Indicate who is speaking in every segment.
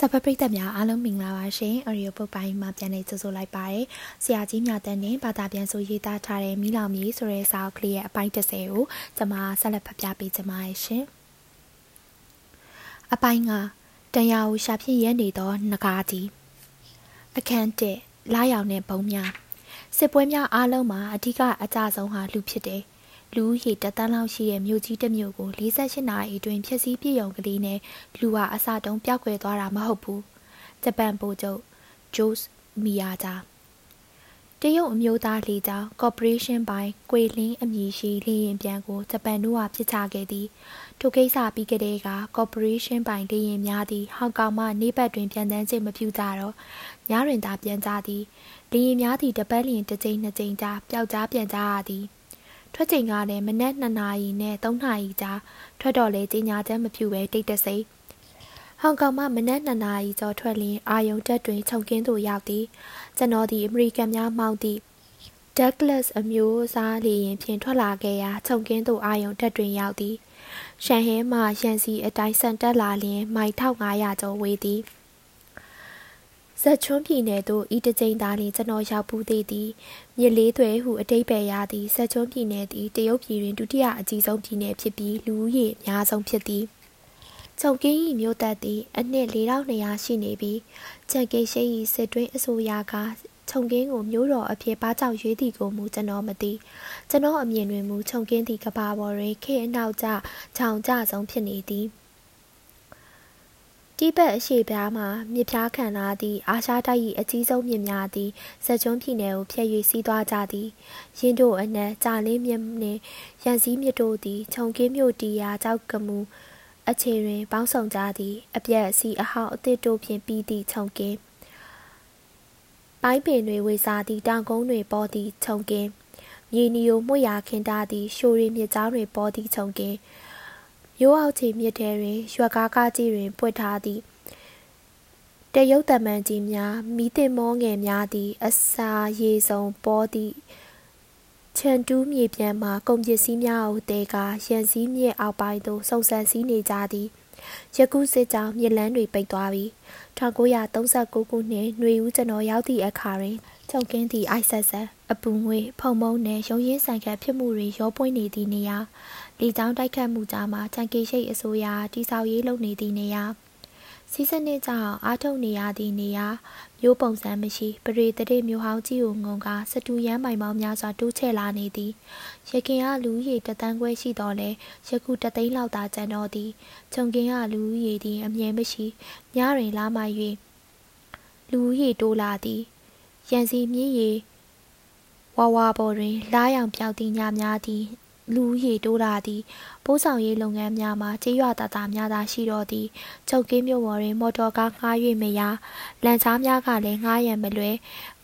Speaker 1: ဆပ်ပပရိသတ်များအားလုံးမင်္ဂလာပါရှင်။ Audio Book ပိုင်းမှာပြန်လည်ကြိုဆိုလိုက်ပါတယ်။ဆရာကြီးမြတ်တန်းနဲ့ဘာသာပြန်ဆိုရေးသားထားတဲ့မိလောင်မြေဆိုတဲ့စာအုပ်ကလေးရဲ့အပိုင်း30ကိုကျွန်မဆက်လက်ဖတ်ပြပေးချင်ပါတယ်ရှင်။အပိုင်းကတန်ရာကိုရှာဖြစ်ရဲနေသောငကားကြီးအခန်း1လာရောက်တဲ့ဘုံများစစ်ပွဲများအားလုံးမှာအဓိကအကြဆုံးဟာလူဖြစ်တယ်။ လူဦးရေတသန်းလောက်ရှိတဲ့မြို့ကြီးတစ်မြို့ကို48နာရီအတွင်းဖျက်ဆီးပြည့်ုံကလေးနဲ့လူဟာအစတုံးပျောက်ကွယ်သွားတာမဟုတ်ဘူးဂျပန်ပိုချုပ်ဂျိုးစ်မီယာဂျာတရုတ်အမျိုးသားလေကြောင်းကော်ပိုရေးရှင်းပိုင်းကွေလင်းအမည်ရှိလေရင်ပြန်ကိုဂျပန်တို့ကပြစ်ချခဲ့သည်ထိုကိစ္စပြီးကတည်းကကော်ပိုရေးရှင်းပိုင်းလေရင်များသည်ဟောင်ကောင်မှနေဘက်တွင်ပြန်တန်းခြင်းမပြုကြတော့ညတွင်သာပြန်ကြသည်လေရင်များသည်တပတ်လျင်တစ်ကြိမ်နှစ်ကြိမ်ကြာပျောက်ကြားပြန်ကြရသည် ထွက်ချိန်ကလည်းမနက်2နာရီနဲ့3နာရီကြာထွက်တော့လေကြီးညာချက်မပြူပဲတိတ်တဆိတ်ဟောင်ကောင်မှမနက်2နာရီကျော်ထွက်လင်းအာယုံတက်တွင်ခြုံကင်းသို့ရောက်သည်ကျွန်တော်ဒီအမေရိကန်များမောင်းသည့် Douglas အမျိုးအစားလေရင်ဖြင့်ထွက်လာခဲ့ရာခြုံကင်းသို့အာယုံတက်တွင်ရောက်သည်ရှန်ဟဲမှရန်စီအတိုင်းဆန်တက်လာလျင်မိုင်1500ကျော်ဝေးသည် ဇက်ချွန်းပြည်နယ်သို့ဤတစ်ကြိမ်သာလျှင်ကျွန်တော်ရောက်ဘူးသေးသည်မြစ်လေးသွဲဟုအတိတ်ပဲရသည်ဇက်ချွန်းပြည်နယ်သည်တရုတ်ပြည်တွင်ဒုတိယအကြီးဆုံးပြည်နယ်ဖြစ်ပြီးလူဦးရေအများဆုံးဖြစ်သည်ချုံကင်း၏မြို့သက်သည်အနှစ်4200ရှိနေပြီးချက်ကိရှိ၏စစ်တွင်းအစိုးရကခြုံကင်းကိုမျိုးတော်အဖြစ်ပါကြောက်ရွေးသည်ကိုမူကျွန်တော်မသိကျွန်တော်အမြင်တွင်မူခြုံကင်းသည်ကဘာပေါ်တွင်ခေအနောက်ကျခြောင်ကျဆုံးဖြစ်နေသည် တိဘက်အရှေ့ပြားမှမြစ်ဖျားခံလာသည့်အာရှတိုက်၏အကြီးဆုံးမြစ်များသည်ဇက်ကျွန်းပြည်နယ်ကိုဖြတ်၍စီးသွားကြသည်ရင်းတို့အနက်ကြာလင်းမြစ်နှင့်ရန်စည်းမြစ်တို့သည်ခြုံကင်းမြို့တီယာကြောက်ကမူအခြေတွင် ပေါင်းဆောင်ကြသည် အပြက်အစီအဟောင်းအသစ်တို့ဖြင့်ပြီးသည့်ခြုံကင်းပိုင်းပင်တွေဝေစားသည့်တောင်ကုန်းတွေပေါ်သည့်ခြုံကင်းမြေနီယိုမှုရာခင်တာသည့်ရှိုရီမြစ်ကြောင်းတွေပေါ်သည့်ခြုံကင်း ရိုးအောက်ခြေမြစ်ထဲတွင်ရွက်ကားကားကြီးတွင်ပွက်ထားသည့်တရုတ်တမန်ကြီးများမိသင်မောငယ်များသည် အစာရေစုံပေါ်သည့်ချန်တူးမြေပြန်မှကုန်ပစ္စည်းများကိုတဲကရန်စည်းမြစ်အောက်ပိုင်းသို့စုံစမ်းစည်းနေကြသည်ယခုစစ်ကြောင်းမြစ်လန်းတွေပိတ်သွားပြီ1939ခုနှစ်ຫນွေဦးကျွန်တော်ရောက်သည့်အခါတွင်ချုပ်ကင်းသည့်အိုက်ဆက်ဆက်အပူငွေဖုံမုံနှင့်ရုံရင်းဆိုင်ခတ်ဖြစ်မှုတွေရောပွင့်နေသည့်နေရာ လေကြောင်းတိုက်ခတ်မှုကြားမှာချန်ကေရှိတ်အစိုးရတိဆောက်ရေးလုပ်နေသည့်နေရာစီးစနစ်ကြောင့်အားထုတ်နေရသည့်နေရာမျိုးပုံစံမရှိပရိသတိမျိုးဟောင်းကြီးကိုငုံကစတူရမ်းမိုင်ပေါင်းများစွာတိုးချဲ့လာနေသည်ရခင်ကလူကြီးတသန်းခွဲရှိတော်လဲယခုတသိန်းလောက်သာကျန်တော်သည်ခြုံကင်းကလူကြီးသည်အမြဲမရှိညတွင်လာမှ၍လူကြီးတိုးလာသည်ရန်စီမြည်ရီဝါဝါပေါ်တွင် လားရောင်ပြောက်သည့်ညများသည် လူရီတိုးလာသည်ပိုးဆောင်ရေးလုပ်ငန်းများမှာကြေးရွာသားသားများသာရှိတော့သည်ချုပ်ကင်းမြို့ပေါ်တွင် မော်တော်ကားငှား၍မရလန်ချားများကလည်းငှားရန်မလွယ်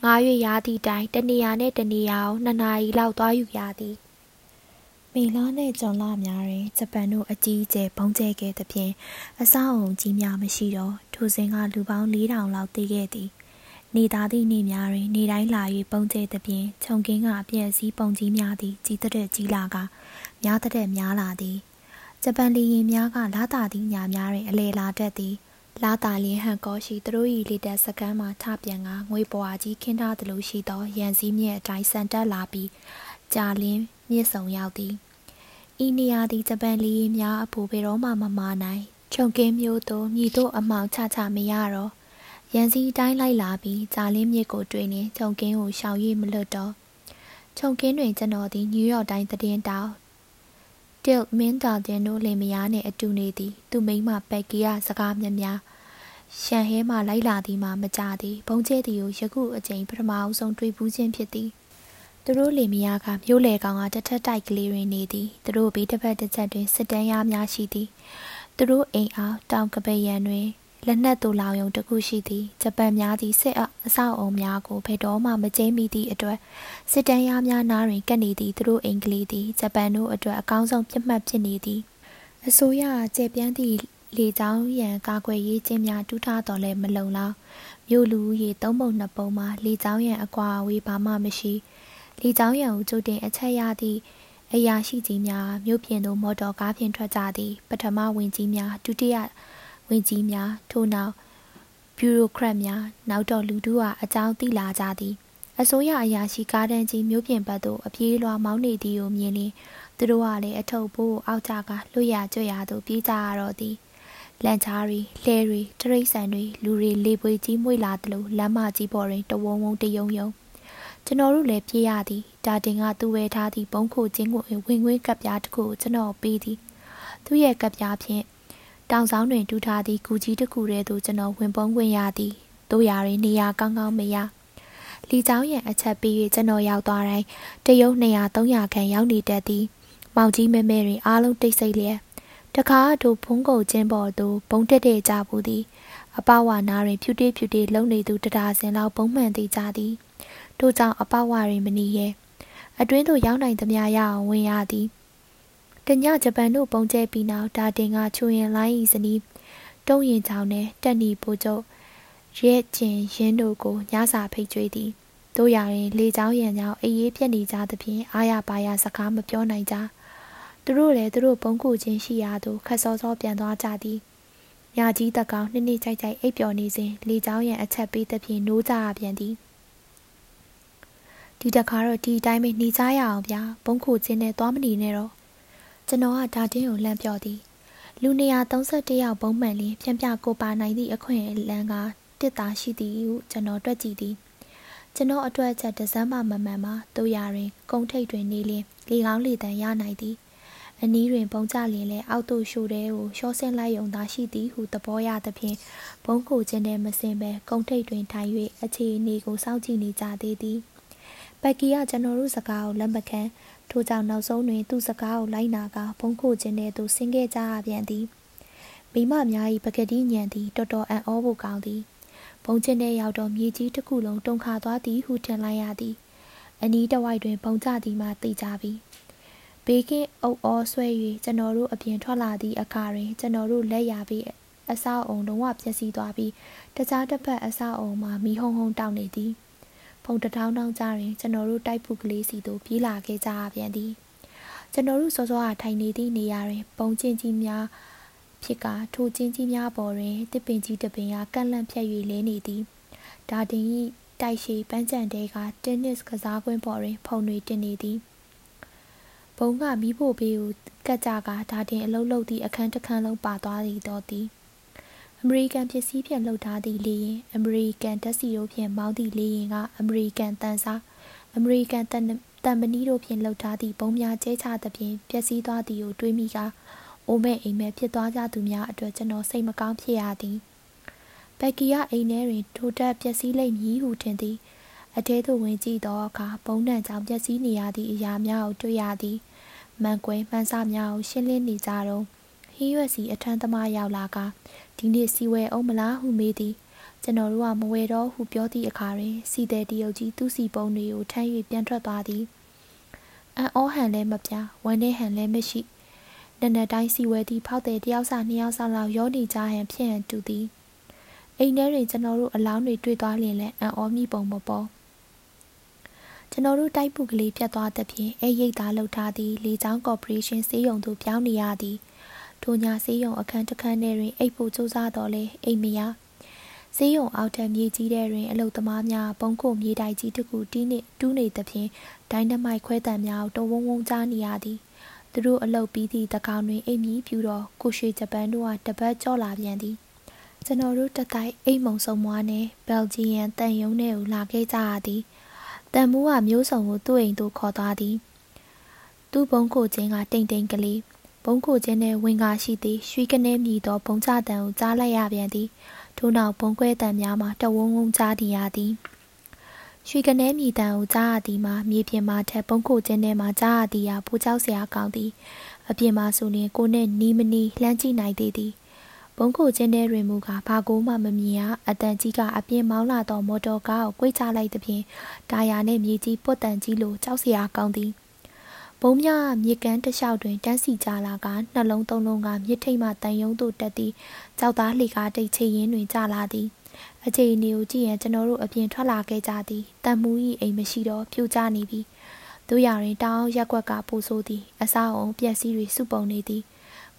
Speaker 1: ငှား၍ရသည့်တိုင်တနေရာနှင့်တနေရာကိုနှစ်နာရီလောက်သွားယူရသည်မေလနှင့်ဂျွန်လများတွင်ဂျပန်တို့အကြီးအကျယ်ပုံကျဲခဲ့သဖြင့်အဆောက်အုံကြီးများမရှိတော့ထိုစဉ်ကလူပေါင်း4000လောက်တည်ခဲ့သည် နေသားသည့်နေများတွင် နေတိုင်းလာ၍ပုံကျဲသဖြင့်ခြုံကင်းကအပြည့်အစည်းပုံကြီးများသည်ကြီးတဲ့ကြီးလာကများတဲ့များလာသည်ဂျပန်လီရင်များကလာတာသည့်ညာများတွင်အလေလာတတ်သည်လာတာလျင်ဟန်ကောရှိသူတို့၏လေတက်စကမ်းမှထပြန်ကငွေပွားကြီးခင်းထားသလိုရှိသောရန်စည်းမြဲအတိုင်းဆန်တက်လာပြီးကြာလင်းမြစ်ဆုံရောက်သည်ဤနေရာသည်ဂျပန်လီရင်များအဖို့ဘယ်တော့မှမမာနိုင်ခြုံကင်းမျိုးသို့မြည်တို့အမောင်ချချမရတော့ ရန်စီတိုင်းလိုက်လာပြီးဂျာလင်းမြစ်ကိုတွေ့နေခြုံကင်းကိုရှောင်ရည်မလွတ်တော့ခြုံကင်းတွင်ကျွန်တော်သည်နယူးယောက်တိုင်းသတင်းတောက်တစ်မင်းတာတင်တို့လင်မယားနှင့်အတူနေသည် သူမိန်းမပက်ကီယာစကားများများရှန်ဟဲမှလိုက်လာသည်မှမကြသည်ဘုံကျဲသည်ကိုယခုအချိန်ပထမအဆုံးတွေ့ဘူးခြင်းဖြစ်သည်သူတို့လင်မယားကမြို့လေကောင်ကတထက်တိုက်ကလေးတွင်နေသည်သူတို့ဘေးတစ်ဖက်တစ်ချက်တွင်စစ်တမ်းရားများရှိသည်သူတို့အိမ်အားတောင်ကပယံတွင် လက်နက်တူလောင်ယုံတစ်ခုရှိသည်ဂျပန်များသည်စစ်အဆောက်အုံများကိုဘယ်တော့မှမကျင်းမိသည့်အတွက်စစ်တမ်းရားများနားတွင်ကပ်နေသည့်သူတို့အင်္ဂလိပ်သည်ဂျပန်တို့အတွက်အကောင်းဆုံးပြတ်မှတ်ဖြစ်နေသည်အစိုးရကျေပြန်းသည့်လေကြောင်းရန်ကာကွယ်ရေးကျင်းများတူးထားတော်လဲမလုံလောက်မြို့လူရေသုံးပုံနှစ်ပုံမှာလေကြောင်းရန်အကွာအဝေးဘာမှမရှိလေကြောင်းရန်ကိုကြိုတင်အချက်ရသည့်အရာရှိကြီးများမြို့ပြင်သို့မော်တော်ကားဖြင့်ထွက်ကြသည်ပထမဝင်ကြီးများဒုတိယ ဝင်ကြီးများထို့နောက်ဗျူရိုကရက်များနောက်တော့လူတို့ဟာအကြောင်းသိလာကြသည်အစိုးရအရာရှိကားတန်းကြီးမြို့ပြင်ဘက်သို့အပြေးလွှာမောင်းနေသည်ကိုမြင်လျင်သူတို့ကလည်းအထုပ်ပိုးအောက်ကြကလွတ်ရကြွရသို့ပြေးကြရတော့သည်လန်ချားရီလှဲရီတရိတ်ဆန်တွေလူတွေလေပွေကြီးမွေလာသလိုလမ်းမကြီးပေါ်တွင်တဝုံဝုံတယုံယုံကျွန်တော်တို့လည်းပြေးရသည်ဒါတင်ကသူ့ဝဲထားသည့်ဘုံခိုချင်းကိုဝင်ငွေးကပ်ပြားတစ်ခုကျွန်တော်ပေးသည်သူ့ရဲ့ကပ်ပြားဖြင့် တောင်ဆောင်တွင်တူးထားသည့်ဂူကြီးတစ်ခုထဲသို့ကျွန်တော်ဝင်ပုံးဝင်ရသည်တို့ရာတွင်နေရာကောင်းကောင်းမရလီချောင်းရန်အချက်ပေး၍ကျွန်တော်ရောက်သွားတိုင်းတရုတ်200 300ခန့်ရောက်နေတတ်သည်မောင်ကြီးမဲမဲတွေအားလုံးတိတ်ဆိတ်လျက်တခါတို့ဖုံးကုန်ချင်းပေါ်သို့ဘုံတက်တဲ့ကြဘူးသည်အပဝါနာတွင်ဖြူတေးဖြူတေးလုံနေသူတဒါစင်လောက်ပုံမှန်သေးကြသည်တို့ကြောင့်အပဝါတွင်မနီရဲ့အတွင်းသို့ရောက်နိုင်သမျှရအောင်ဝင်ရသည် တညဂျပန်တို့ပုံကျဲပြီးနောက်ဒါတင်ကချူရင်လိုင်းဤစနီးတုံးရင်ချောင်းနဲ့တက်နီပိုချုပ်ရဲကျင်ရင်းတို့ကိုညစာဖိတ်ကြွေးသည်တို့ရရင်လေချောင်းရံကြောင့်အေးအေးပြက်နေကြသဖြင့်အာရပါရစကားမပြောနိုင်ကြသူတို့လည်းသူတို့ဘုံကူချင်းရှိရာသို့ခက်စောစောပြန်သွားကြသည်ညကြီးတကောင်နှစ်နှစ်ကြိုက်ကြိုက်အိပ်ပျော်နေစဉ်လေချောင်းရံအချက်ပေးသဖြင့်နိုးကြရပြန်သည်ဒီတခါတော့ဒီအတိုင်းပဲနေကြရအောင်ဗျာဘုံခုချင်းနဲ့သွားမနေနဲ့တော့ ကျွန်တော်ကဒါတင်းကိုလှမ်းပြောသည်လူ131ယောက်ဘုံမှန်လင်းပြန်ပြကိုပါနိုင်သည့်အခွင့်အလန်းကတစ်သားရှိသည်ဟုကျွန်တော်တွက်ကြည့်သည်ကျွန်တော်အတွက်ချက်တစမ်းမှမမှန်မှာတို့ရရင်ကုန်းထိပ်တွင်နေလင်းလေကောင်းလေတန်ရနိုင်သည်အနီးတွင်ပုံကြလျင်လဲအောက်သို့ရှို့တဲ့ကိုရှော့ဆင်းလိုက်ုံသာရှိသည်ဟုသဘောရသဖြင့်ဘုံကိုခြင်းနဲ့မစင်ပဲကုန်းထိပ်တွင်ထိုင်၍အခြေအနေကိုစောင့်ကြည့်နေကြသေးသည်ပက်ကီကကျွန်တော်တို့စကားကိုလက်မခံ ထို့ကြောင့်နောက်ဆုံးတွင် သူ့စကားကိုလိုက်နာကဘုံခိုခြင်းနဲ့သူဆင်းခဲ့ကြရပြန်သည်မိမများ၏ပကတိညံသည်တော်တော်အံ့ဩဖို့ကောင်းသည်ဘုံချင်းထဲရောက်တော့မြေကြီးတစ်ခုလုံးတုန်ခါသွားသည်ဟုထင်လိုက်ရသည်အနီးတစ်ဝိုက်တွင် ဘုံကျသည်မှသိကြပြီဘေးကင်းအုပ်အောဆွဲ၍ကျွန်တော်တို့အပြင်ထွက်လာသည့်အခါတွင် ကျွန်တော်တို့လက်ရပြီးအဆောက်အုံလုံးဝပျက်စီးသွားပြီးတခြားတစ်ဖက်အဆောက်အုံမှာမီးဟုံဟုံတောက်နေသည် ဖုန်တထောင်းထောင်းကြတွင်ကျွန်တော်တို့တိုက်ဖူကလေးစီသို့ပြေးလာခဲ့ကြပြန်သည်ကျွန်တော်တို့စောစောကထိုင်နေသည့်နေရာတွင်ပုံချင်းကြီးများဖြစ်ကထိုချင်းကြီးများပေါ်တွင်တစ်ပင်ကြီးတစ်ပင်ကကန့်လန့်ဖြတ်၍လဲနေသည်ဒါတင်၏တိုက်ရှိပန်းချံတဲကတင်းနစ်ကစားကွင်းပေါ်တွင် ဖုန်တွေတင်နေသည်ဘုံကမိဖို့ဘေးကိုကတ်ကြကဒါတင်အလုံးလုံးသည့်အခန်းတစ်ခန်းလုံးပါသွားသည်တော့သည် အမေရိကန်ပစ္စည်းဖြင့်လှုပ်ထားသည့်လေယာဉ်အမေရိကန်တက်စီတို့ဖြင့်မောင်းသည့်လေယာဉ်ကအမေရိကန်တန်စားအမေရိကန်တန်တန်မနီတို့ဖြင့်လှုပ်ထားသည့်ဘုံများကျဲချသဖြင့်ပျက်စီးသွားသည်ကိုတွေးမိကအိုမဲအိမ်မဲဖြစ်သွားကြသူများအတွက်ကျွန်တော်စိတ်မကောင်းဖြစ်ရသည်ဘက်ကီကအိမ်ထဲတွင်ထိုတက်ပျက်စီးလိမ့်မည်ဟုထင်သည်အထဲသို့ဝင်ကြည့်သောအခါဘုံနှံကြောင့်ပျက်စီးနေရသည့်အရာများကိုတွေ့ရသည်မှန်ကွယ်မှန်စများကိုရှင်းလင်းနေကြတော့ဟင်းရွက်စီအထမ်းသမားရောက်လာက ဒီနေ့စီဝဲအောင်မလားဟုမေးသည်ကျွန်တော်တို့ကမဝဲတော့ဟုပြောသည့်အခါတွင်စီတဲ့တရုတ်ကြီးသူ့စီပုံတွေကိုထမ်း၍ပြန်ထွက်သွားသည်အန်အောဟန်လည်းမပြဝမ်းနဲ့ဟန်လည်းမရှိနနက်တိုင်းစီဝဲသည့်ဖောက်တဲ့တယောက်စာနှစ်ယောက်စာလောက်ရောနေကြဟန်ဖြစ်ဟန်တူသည်အိမ်ထဲတွင်ကျွန်တော်တို့အလောင်းတွေတွေ့သွားလျင်လည်းအန်အောမိပုံမပေါ်ကျွန်တော်တို့တိုက်ပုကလေးဖြတ်သွားသဖြင့်အဲရိတ်သားလှုပ်ထားသည့်လေချောင်းကော်ပိုရေးရှင်းစေးရုံသို့ပြောင်းနေရသည် ထိုညစေးရုံအခန်းတစ်ခန်းထဲတွင်အိပ်ဖို့ကြိုးစားတော်လဲအိမ်မရစေးရုံအောက်ထပ်မြေကြီးထဲတွင်အလုသမားများဘုံခိုမြေတိုက်ကြီးတစ်ခုတီးနေတူးနေသဖြင့်ဒိုင်းနမိုက်ခွဲတံများတဝုံဝုံကြားနေရသည်သူတို့အလုပြီးသည့်တကောင်တွင်အိမ်မြီးပြူတော့ကိုရွှေဂျပန်တို့ကတပတ်ကြော့လာပြန်သည်ကျွန်တော်တို့တတိုက်အိမ်မုံစုံမွားနဲ့ဘယ်ဂျီယန်တန်ယုံနဲ့ကိုလာခဲ့ကြရသည်တန်မူးကမျိုးစုံကိုသူ့အိမ်သို့ခေါ်သွားသည်သူ့ဘုံကိုချင်းကတိမ်တိမ်ကလေး ဘုံကိုချင်းနဲ့ဝင်ကားရှိသည်ရွှေကနေမြည်သောဘုံချတန်ကိုကြားလိုက်ရပြန်သည်ထို့နောက်ဘုံခွဲတန်များမှာတဝုံဝုံကြားတည်ရသည်ရွှေကနေမြည်တန်ကိုကြားရသည်မှာမြေပြင်မှာထက်ဘုံကိုချင်းထဲမှာကြားရသည်ဟာပူကြောက်စရာကောင်းသည်အပြင်မှာဆိုရင်ကိုနဲ့နီးမနီးလှမ်းကြည့်နိုင်သေးသည်ဘုံကိုချင်းထဲတွင်မူကဘာကိုမှမမြင်ရအတန်ကြီးကအပြင်မောင်းလာသောမော်တော်ကားကို꿰ချလိုက်သဖြင့်တာယာနှင့်မြေကြီးပွတ်တန်ကြီးလိုကြောက်စရာကောင်းသည် ဘုံမြမြေကမ်းတစ်လျှောက်တွင်တန်းစီကြလာကနှလုံးသုံးလုံးကမြစ်ထိတ်မှတန်ယုံသို့တက်သည်ကြောက်သားလှေကားတိတ်ချေရင်တွင်ကြလာသည်အခြေအနေကိုကြည့်ရင်ကျွန်တော်တို့အပြင်ထွက်လာခဲ့ကြသည်တန်မူ၏အိမ်မရှိတော့ပြိုကျနေပြီတို့ရရင်တောင်းရက်ွက်ကပိုးဆိုးသည်အဆောက်အုံပျက်စီးတွေစုပုံနေသည်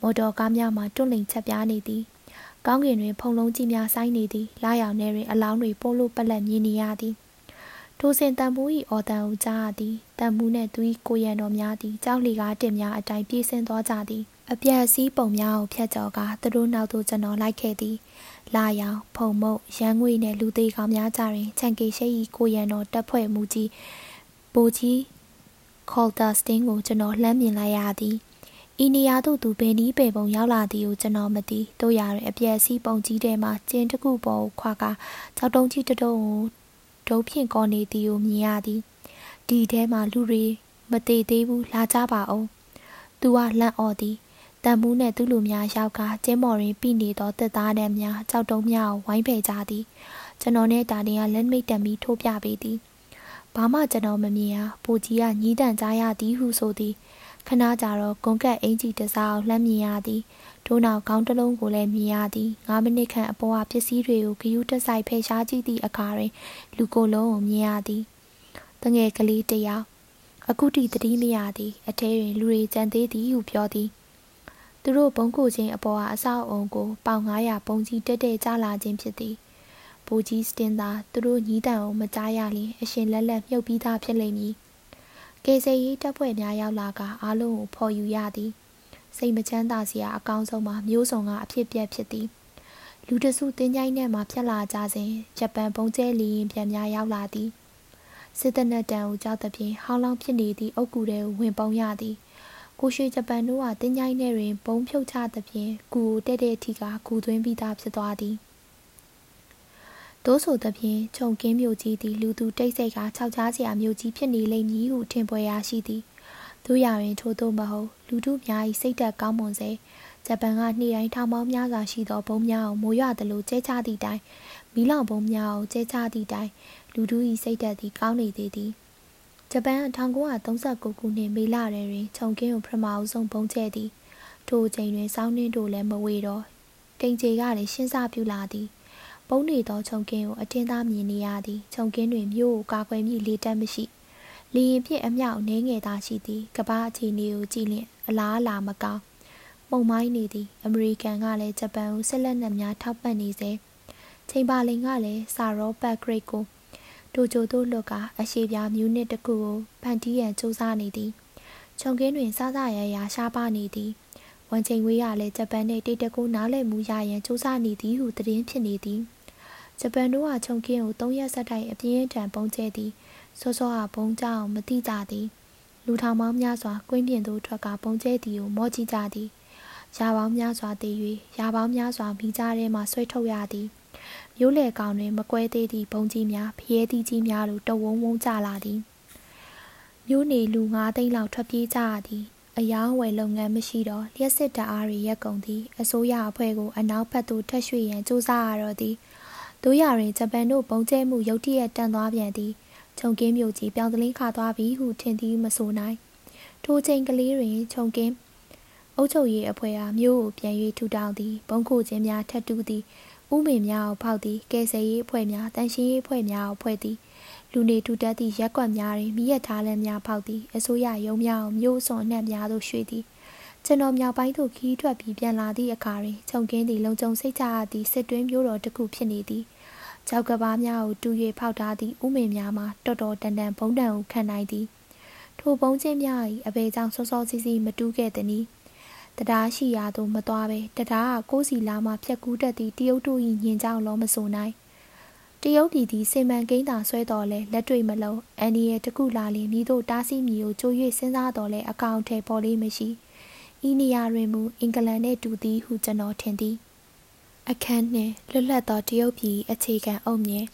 Speaker 1: မော်တော်ကားများမှတွန့်လိန်ချက်ပြားနေသည်ကောင်းကင်တွင်ဖုံလုံးကြီးများဆိုင်းနေသည်လာရောင်ထဲတွင်အလောင်းတွေပိုးလို့ပက်လက်မြင်နေရသည် ထိုစဉ်တန်မိုး၏အော်တန်ကိုကြားရသည်တန်မိုးနှင့်သူ၏ကိုရံတော်များသည်ကြောက်လီကားတင်များအတိုင်းပြေးဆင်းသွားကြသည်အပြက်စီးပုံများကိုဖျက်ကျော်ကသူတို့နောက်သို့ကျွန်တော်လိုက်ခဲ့သည်လာရောင်ဖုံမုတ်ရန်ငွေနှင့်လူသေးကောင်များကြတွင်ချန်ကေရှိ၏ကိုရံတော်တက်ဖွဲ့မှုကြီးဘိုကြီးခေါ်တာစတင်းကိုကျွန်တော်လှမ်းမြင်လိုက်ရသည်ဤနေရာသို့သူဘယ်နည်းပေပုံရောက်လာသည်ကိုကျွန်တော်မသိတို့ရတွင်အပြက်စီးပုံကြီးထဲမှကျင်းတစ်ခုပေါ်ကိုခွာကကြောက်တုံးကြီးတတုံးကို ဒုံးဖြင့်ကောနေသည်ကိုမြင်ရသည်ဒီထဲမှလူတွေမသေးသေးဘူးလာကြပါအောင်သူကလန့်အော်သည်တန်မူးနှင့်သူလူများရောက်ကကျင်းမော်ရင်းပြီးနေသောတက်သားတန်းများကြောက်တုံးများကိုဝိုင်းဖယ်ကြသည်ကျွန်တော်နဲ့တာတင်ကလက်မိတ်တံပြီးထိုးပြပေးသည်ဘာမှကျွန်တော်မမြင်ရပူကြီးကညီးတန်ကြားရသည်ဟုဆိုသည် ခဏကြာတော့ဂွန်ကက်အင်ကြီးတစားကိုလှမ်းမြင်ရသည်ထို့နောက်ခေါင်းတစ်လုံးကိုလည်းမြင်ရသည်9မိနစ်ခန့်အပေါ်ကပစ္စည်းတွေကိုဂယုတစိုက်ဖယ်ရှားကြည့်သည့်အခါတွင်လူကိုယ်လုံးကိုမြင်ရသည်တငယ်ကလေးတယောက်အခုထိတတိမရသည်အထဲတွင်လူတွေကြံသေးသည်ဟုပြောသည်သူတို့ဘုံကိုချင်းအပေါ်ကအဆောက်အုံကိုပေါင်900ပုံကြီးတက်တက်ကျလာခြင်းဖြစ်သည်။ဘူကြီးစတင်သာသူတို့ညီးတန်ကိုမကြားရလျင်အရှင်လက်လက်မြုပ်ပြီးသားဖြစ်လိမ့်မည်။ ကေစေရေးတပ်ဖွဲ့များရောက်လာကအားလုံးကိုဖော်ယူရသည်။စိတ်မချမ်းသာစရာအကောင်းဆုံးမှာမျိုးစုံကအဖြစ်ပြက်ဖြစ်သည်။လူတစုတင်းကြိုင်းနဲ့မှဖြတ်လာကြစဉ်ဂျပန်ဘုံကျဲလီရင်ပြန်များရောက်လာသည်။စစ်တပ်နဲ့တန်ကိုကြောက်သဖြင့်ဟောင်းလောင်းဖြစ်နေသည့်အုတ်ကူထဲကိုဝင်ပုံရသည်။ကိုရွှေဂျပန်တို့ကတင်းကြိုင်းထဲတွင်ဘုံဖြုတ်ချသဖြင့်ဂူကိုတဲ့တဲ့ထီကဂူသွင်းပြီးသားဖြစ်သွားသည် သို့ဆိုသဖြင့်ခြုံကင်းမြို့ကြီးသည်လူသူတိတ်ဆိတ်ကခြောက်ချားစရာမြို့ကြီးဖြစ်နေလိမ့်မည်ဟုထင်ပွဲရရှိသည်တို့ရရင်ထို့သို့မဟုတ်လူတို့များ၏စိတ်သက်ကောင်းမွန်စေဂျပန်ကနှိတိုင်းထောင်ပေါင်းများစွာရှိသောဘုံများကိုမိုးရွာသလိုကျဲချသည့်တိုင်မီးလောင်ဘုံများကိုကျဲချသည့်တိုင်လူတို့၏စိတ်သက်သည်ကောင်းနေသေးသည်ဂျပန်1939ခုနှစ်မေလတွင်ခြုံကင်းကိုပထမအဆုံးပုံကျဲသည်ထိုအချိန်တွင်စောင်းနှင်းတို့လည်းမဝေတော့တိမ်ကျေကလည်းရှင်းစပြူလာသည် ပုံနေသောခြုံကင်းကိုအတင်းသားမြင်နေရသည်ခြုံကင်းတွင်မြို့ကိုကာကွယ်မိလေတက်မရှိလီရင်ဖြစ်အမြောက်နှင်းငယ်သားရှိသည်ကပားအခြေအနေကိုကြည့်လျင်အလားအလာမကောင်းပုံမိုင်းနေသည်အမေရိကန်ကလည်းဂျပန်ကိုဆက်လက်နက်များထောက်ပံ့နေစေချိန်ပါလင်ကလည်းစာရောဘတ်ဂရိတ်ကိုတိုဂျိုတို့လွတ်ကအရှိပြားမြူးနစ်တစ်ခုကိုဖန်တီးရန်စူးစမ်းနေသည်ခြုံကင်းတွင်စစရရရှားပါနေသည်ဝန်ချိန်ဝေးရလည်းဂျပန်နှင့်တိတ်တကူနားလည်မှုရရန်စူးစမ်းနေသည်ဟုသတင်းဖြစ်နေသည် ဂျပန်တို့ကခြုံကင်းကို၃ရက်ဆက်တိုက်အပြင်းထန်ပုံကျဲသည်စောစောကဘုံကြောင်မတိကြသည်လူထောင်ပေါင်းများစွာကွင်းပြင်သို့ထွက်ကပုံကျဲသည်ကိုမောကြည့်ကြသည်ရာပေါင်းများစွာတည်၍ရာပေါင်းများစွာမိကြားထဲမှဆွဲထုတ်ရသည်မျိုးလေကောင်တွင်မကွဲသေးသည့်ဘုံကြီးများဖျဲသီးကြီးများလိုတဝုံဝုံကြလာသည်မျိုးနေလူ၅သိန်းလောက်ထွက်ပြေးကြရသည်အယောင်းဝယ်လုပ်ငန်းမရှိတော့လျှက်စစ်တအားတွေရက်ကုန်သည်အစိုးရအဖွဲ့ကိုအနောက်ဘက်သို့ထက်ရွှေ့ရန်စူးစမ်းရတော့သည် တို့ရတွင်ဂျပန်တို့ပုံကျဲမှုရုတ်တရက်တန်သွားပြန်သည်ခြုံကင်းမြို့ကြီးပြောင်းသလင်းခါသွားပြီဟုထင်သည်မဆိုနိုင်ထိုချိန်ကလေးတွင်ခြုံကင်းအုပ်ချုပ်ရေးအဖွဲ့အားမြို့ကိုပြန်၍ထူထောင်သည်ဘုံခိုခြင်းများထက်တူးသည်ဥမင်များကိုဖောက်သည်ကဲဆယ်ရေးအဖွဲ့များတန်ရှင်းရေးအဖွဲ့များကိုဖွဲ့သည်လူနေထူထပ်သည့်ရက်ကွက်များတွင်မိရထားလမ်းများဖောက်သည်အစိုးရရုံးများကိုမြို့စွန်အနှံ့များသို့ရွှေ့သည်ကျွန်တော်မြောက်ပိုင်းသို့ခီးထွက်ပြီးပြန်လာသည့်အခါတွင်ခြုံကင်းသည့်လုံခြုံစိတ်ချရသည့်စစ်တွင်းမျိုးတော်တစ်ခုဖြစ်နေသည် ကြောက်ကဘာများကိုတူ၍ဖောက်ထားသည့်ဥမင်များမှာတော်တော်တန်တန်ဘုံတန်ကိုခံနိုင်သည်ထိုဘုံချင်းများ၏အဘေကြောင့်စောစောစီးစီးမတူးခဲ့သည်။တရားရှိရာသို့မသွားပဲတရားကကိုးစီလာမှဖြက်ကူးတတ်သည့်တရုတ်တို့၏ညင်ကြောင်လုံးမဆိုနိုင်တရုတ်ပြည်သည်စေမန်ကိန်းသာဆွဲတော်လဲလက်တွေ့မလုံးအန်ဒီရဲ့တကုလာလင်မိတို့တားဆီးမိကိုကြိုး၍စဉ်းစားတော်လဲအကောင့်ထဲပေါ်လေးမရှိဤနေရာတွင်မူအင်္ဂလန်နှင့်တူသည်ဟုကျွန်တော်ထင်သည် အခန်းနှင့်လွတ်လပ်သောတရုတ်ပြည်အခြေခံအုပ်မြင်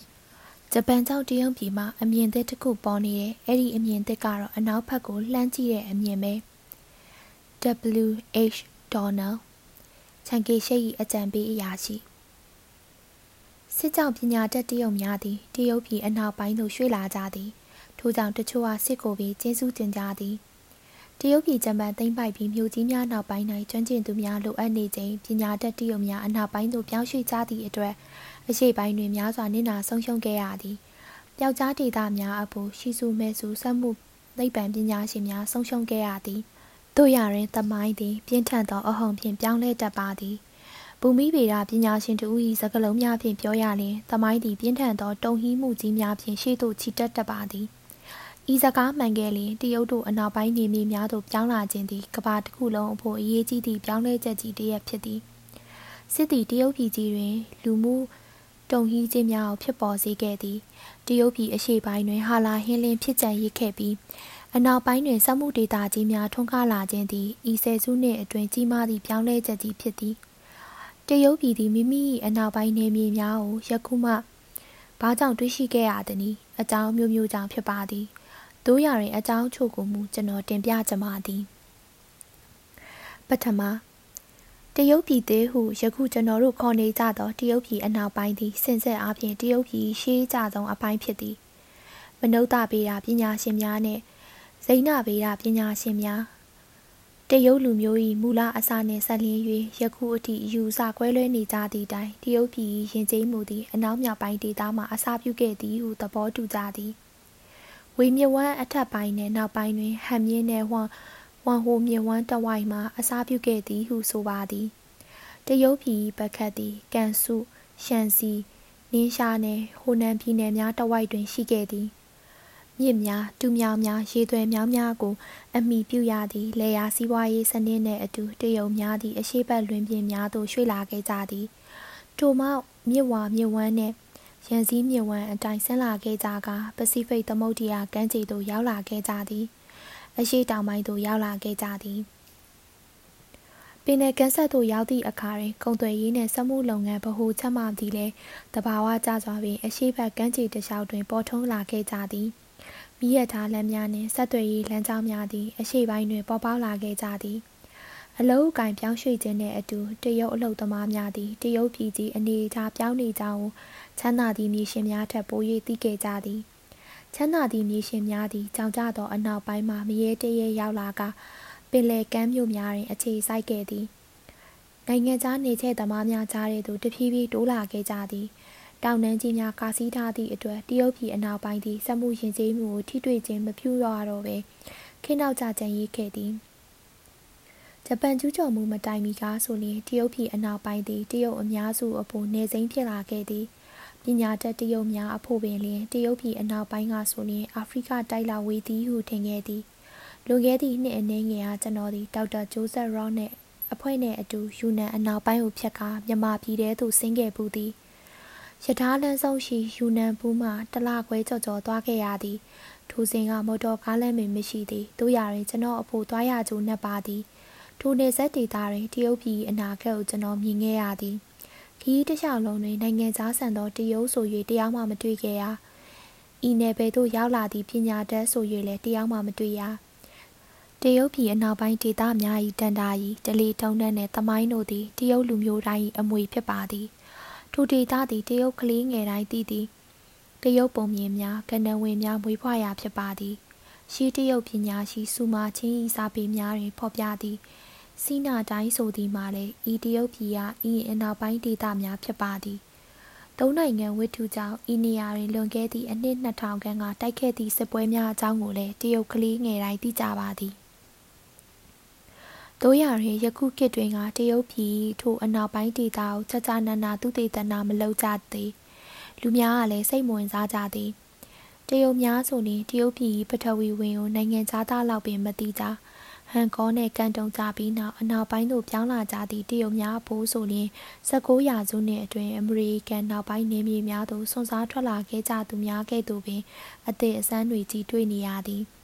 Speaker 1: ဂျပန်ကြောင့်တရုတ်ပြည်မှာအမြင်သစ်တစ်ခုပေါ်နေတယ်အဲ့ဒီအမြင်သစ်ကတော့အနောက်ဘက်ကိုလှမ်းကြည့်တဲ့အမြင်ပဲ W.H. Donald ချန်ကေရှိ၏အကြံပေးအရာရှိစစ်ကြောင့်ပညာတတ်တရုတ်များသည်တရုတ်ပြည်အနောက်ပိုင်းသို့ရွှေ့လာကြသည်ထို့ကြောင့်တချို့ကစစ်ကိုပြီးကျေးဇူးတင်ကြသည် တရုတ်ပြည်ဂျပန်သိမ်းပိုက်ပြီးမြို့ကြီးများနောက်ပိုင်း၌ကျွမ်းကျင်သူများလိုအပ်နေခြင်းပညာတတ်တရုတ်များအနောက်ပိုင်းသို့ပြောင်းရွှေ့ကြသည့်အတွက်အရှိပိုင်းတွင်များစွာနစ်နာဆုံးရှုံးခဲ့ရသည်ပျောက်ကြားဒေသများအဖို့ရှိစုမဲစုစက်မှုသိပ္ပံပညာရှင်များဆုံးရှုံးခဲ့ရသည်တို့ရရင်သမိုင်းသည်ပြင်းထန်သောအဟုန်ဖြင့်ပြောင်းလဲတတ်ပါသည်ဘူမိဗေဒပညာရှင်တူ၏စကလုံးများဖြင့်ပြောရလျင်သမိုင်းသည်ပြင်းထန်သောတုံဟီးမှုကြီးများဖြင့်ရှေ့သို့ချီတက်တတ်ပါသည် ဤစကားမှန်ခဲ့လျင်တရုတ်တို့အနောက်ပိုင်းနေမြေများသို့ပြောင်းလာခြင်းသည်ကဘာတစ်ခုလုံးအဖို့အရေးကြီးသည့်ပြောင်းလဲချက်ကြီးတစ်ရပ်ဖြစ်သည်စစ်သည်တရုတ်ပြည်ကြီးတွင် လူမှုတုံဟီးခြင်းများကိုဖြစ်ပေါ်စေခဲ့သည်တရုတ်ပြည်အရှေ့ပိုင်းတွင်ဟာလာဟင်းလင်းဖြစ်ကြံရစ်ခဲ့ပြီးအနောက်ပိုင်းတွင်စက်မှုဒေသကြီးများထွန်းကားလာခြင်းသည်ဤဆယ်စုနှစ်အတွင်းကြီးမားသည့်ပြောင်းလဲချက်ကြီးဖြစ်သည်တရုတ်ပြည်သည်မိမိ၏အနောက်ပိုင်းနေမြေများကိုယခုမှဘာကြောင့်တွေးရှိခဲ့ရသနည်းအကြောင်းမျိုးမျိုးကြောင့်ဖြစ်ပါသည် တို့ရရင်အကြောင်းချို့ကိုမူကျွန်တော်တင်ပြကြပါသည်ပထမတရုတ်ပြည်သေးဟုယခုကျွန်တော်တို့ခေါ်နေကြသောတရုတ်ပြည်အနောက်ပိုင်းသည်စင်ဆက်အားဖြင့်တရုတ်ပြည်ရှေးကြဆုံးအပိုင်းဖြစ်သည်မနုဿပေတာပညာရှင်များနှင့်ဇိနပေတာပညာရှင်များတရုတ်လူမျိုး၏မူလအစနှင့်ဆက်လျင်း၍ယခုအထိယူဆကွဲလွဲနေကြသည့်တိုင်တရုတ်ပြည်ရင်ကျေးမှုသည်အနောက်မြောက်ပိုင်းဒေသမှအစပြုခဲ့သည်ဟုသဘောတူကြသည် ဝေမြဝမ်းအထက်ပိုင်းနှင့်နောက်ပိုင်းတွင်ဟန်မြင့်နှင့်ဝမ်ဝမ်ဟိုမြဝမ်းတဝိုက်မှအစပြုခဲ့သည်ဟုဆိုပါသည်တရုတ်ပြည်ပကတ်သည်ကန်စုရှန်စီနင်းရှားနှင့်ဟိုနန်ပြည်နယ်များတဝိုက်တွင်ရှိခဲ့သည်မြစ်များတူမြောင်များရေသွဲမြောင်းများကို အမိပြုရသည့်လေယာစီးပွားရေးစနစ်နှင့်အတူတရုတ်များသည့်အရှိတ်လွင်ပြင်များသို့ရွှေ့လာခဲ့ကြသည်ထိုမှမြစ်ဝါမြစ်ဝမ်းနှင့် ရန်စည်းမြစ်ဝမ်းအတိုင်းဆင်းလာခဲ့ကြကပစိဖိတ်သမုဒ္ဒရာကမ်းခြေသို့ရောက်လာခဲ့ကြသည်အရှိတောင်ပိုင်းသို့ရောက်လာခဲ့ကြသည်ပင်နယ်ကန်ဆက်သို့ရောက်သည့်အခါတွင်ကုန်သွယ်ရေးနှင့်စက်မှုလုပ်ငန်းဗဟိုချက်မှသည်လည်းတဘာဝကျစွာပင်အရှိဘက်ကမ်းခြေတစ်လျှောက်တွင်ပေါ်ထွန်းလာခဲ့ကြသည်။မိရထားလမ်းများနှင့်ဆက်သွယ်ရေးလမ်းကြောင်းများသည်အရှိပိုင်းတွင်ပေါ်ပေါက်လာခဲ့ကြသည်အလုအကင်ပြောင်းရွှေ့ခြင်းနှင့်အတူတရုတ်အလုသမားများသည်တရုတ်ပြည်ကြီးအနေအထားပြောင်းနေကြောင်း ချမ်းသာသည့်မြေရှင်များထက်ပို၍သိခဲ့ကြသည်ချမ်းသာသည့်မြေရှင်များသည်ကြောင်ကြသောအနောက်ပိုင်းမှမရေတရေရောက်လာကပင်လယ်ကမ်းမြို့များတွင် အခြေစိုက်ခဲ့သည်နိုင်ငံခြားနေချက်သမားများကြားတဲ့သို့တဖြည်းဖြည်းတိုးလာခဲ့ကြသည်တောင်တန်းကြီးများကာစီးထားသည့်အတွက်တရုတ်ပြည်အနောက်ပိုင်းသည်စက်မှုရင်ကျေးမှုကိုထိတွေ့ခြင်းမပြုရတော့ပဲခေနောက်ကြကြံရေးခဲ့သည်ဂျပန်ကျူးကျော်မှုမတိုင်မီကားဆိုရင်တရုတ်ပြည်အနောက်ပိုင်းသည်တရုတ်အများစုအဖို့နေစိမ့်ဖြစ်လာခဲ့သည် ပညာတတ်တရုတ်များအဖို့ပင်လျင်တရုတ်ပြည်အနောက်ပိုင်းကဆိုရင်အာဖရိကတိုက်လာဝေသည်ဟုထင်ခဲ့သည်လွန်ခဲ့သည့်နှစ်အနည်းငယ်အားကျွန်တော်သည်ဒေါက်တာဂျိုးဆက်ရော့နှင့်အဖွဲ့နှင့်အတူယူနန်အနောက်ပိုင်းကိုဖြတ်ကာမြန်မာပြည်ထဲသို့ဆင်းခဲ့ပူသည်ရထားလမ်းဆုံးရှိယူနန်ဘူးမှတလခွဲကြော်ကြော်သွားခဲ့ရသည်ထိုစဉ်ကမော်တော်ကားလမ်းပင်မရှိသည်တို့ရရင်ကျွန်တော်အဖို့သွားရကြိုးနှက်ပါသည်ထိုနေဆက်ဒေတာတွင်တရုတ်ပြည်အနာဂတ်ကိုကျွန်တော်မြင်ခဲ့ရသည် ခီးတစ်လျှောက်လုံးတွင်နိုင်ငံသားဆန်သောတရုတ်ဆို၍တရားမှမတွေ့ခဲ့ရဤနယ်ပယ်သို့ရောက်လာသည့်ပညာတတ်ဆို၍လည်းတရားမှမတွေ့ရတရုတ်ပြည်အနောက်ပိုင်းဒေသများ၏တန်တာ၏ဒလီထုံနှံ့နှင့်သမိုင်းတို့သည်တရုတ်လူမျိုးတိုင်း၏အမွေဖြစ်ပါသည်ထိုဒေသသည်တရုတ်ကလေးငယ်တိုင်းသိသည်တရုတ်ပုံမြင်များကဏ္ဍဝင်များမွေးဖွားရာဖြစ်ပါသည်ရှိတရုတ်ပညာရှိစုမာချင်းဤစာပေများတွင်ဖော်ပြသည် စီနာတိုင်းဆိုသည်မှာလည်းဤတရုတ်ပြည်ကဤအနောက်ပိုင်းဒေသများဖြစ်ပါသည်သုံးနိုင်ငံဝတ္ထုကြောင့်ဤနေရာတွင်လွန်ခဲ့သည့်အနှစ်2000ခန့်ကတိုက်ခဲ့သည့်စစ်ပွဲများအကြောင်းကိုလည်းတရုတ်ကလေးငယ်တိုင်းသိကြပါသည်တို့ရရင်ယခုခေတ်တွင်ကတရုတ်ပြည်ထိုအနောက်ပိုင်းဒေသကိုချာချာနာနာသူတေသနာမလုပ်ကြသေးလူများကလည်းစိတ်ဝင်စားကြသည်တရုတ်များဆိုရင်တရုတ်ပြည်ပထဝီဝင်ကိုနိုင်ငံခြားသားလောက်ပင်မသိကြ ဟန်ကောနဲ့ကန်တုံကြပြီးနောက်အနောက်ပိုင်းသို့ပြောင်းလာကြသည့်တရုတ်များအဖို့ဆိုရင်19ရာစုနှစ်အတွင်းအမေရိကန်နောက်ပိုင်းနေမြေများသို့ဆွန်စားထွက်လာခဲ့ကြသူများကဲ့သို့ပင်အသည့်အစမ်းတွေကြီးတွေ့နေရသည်။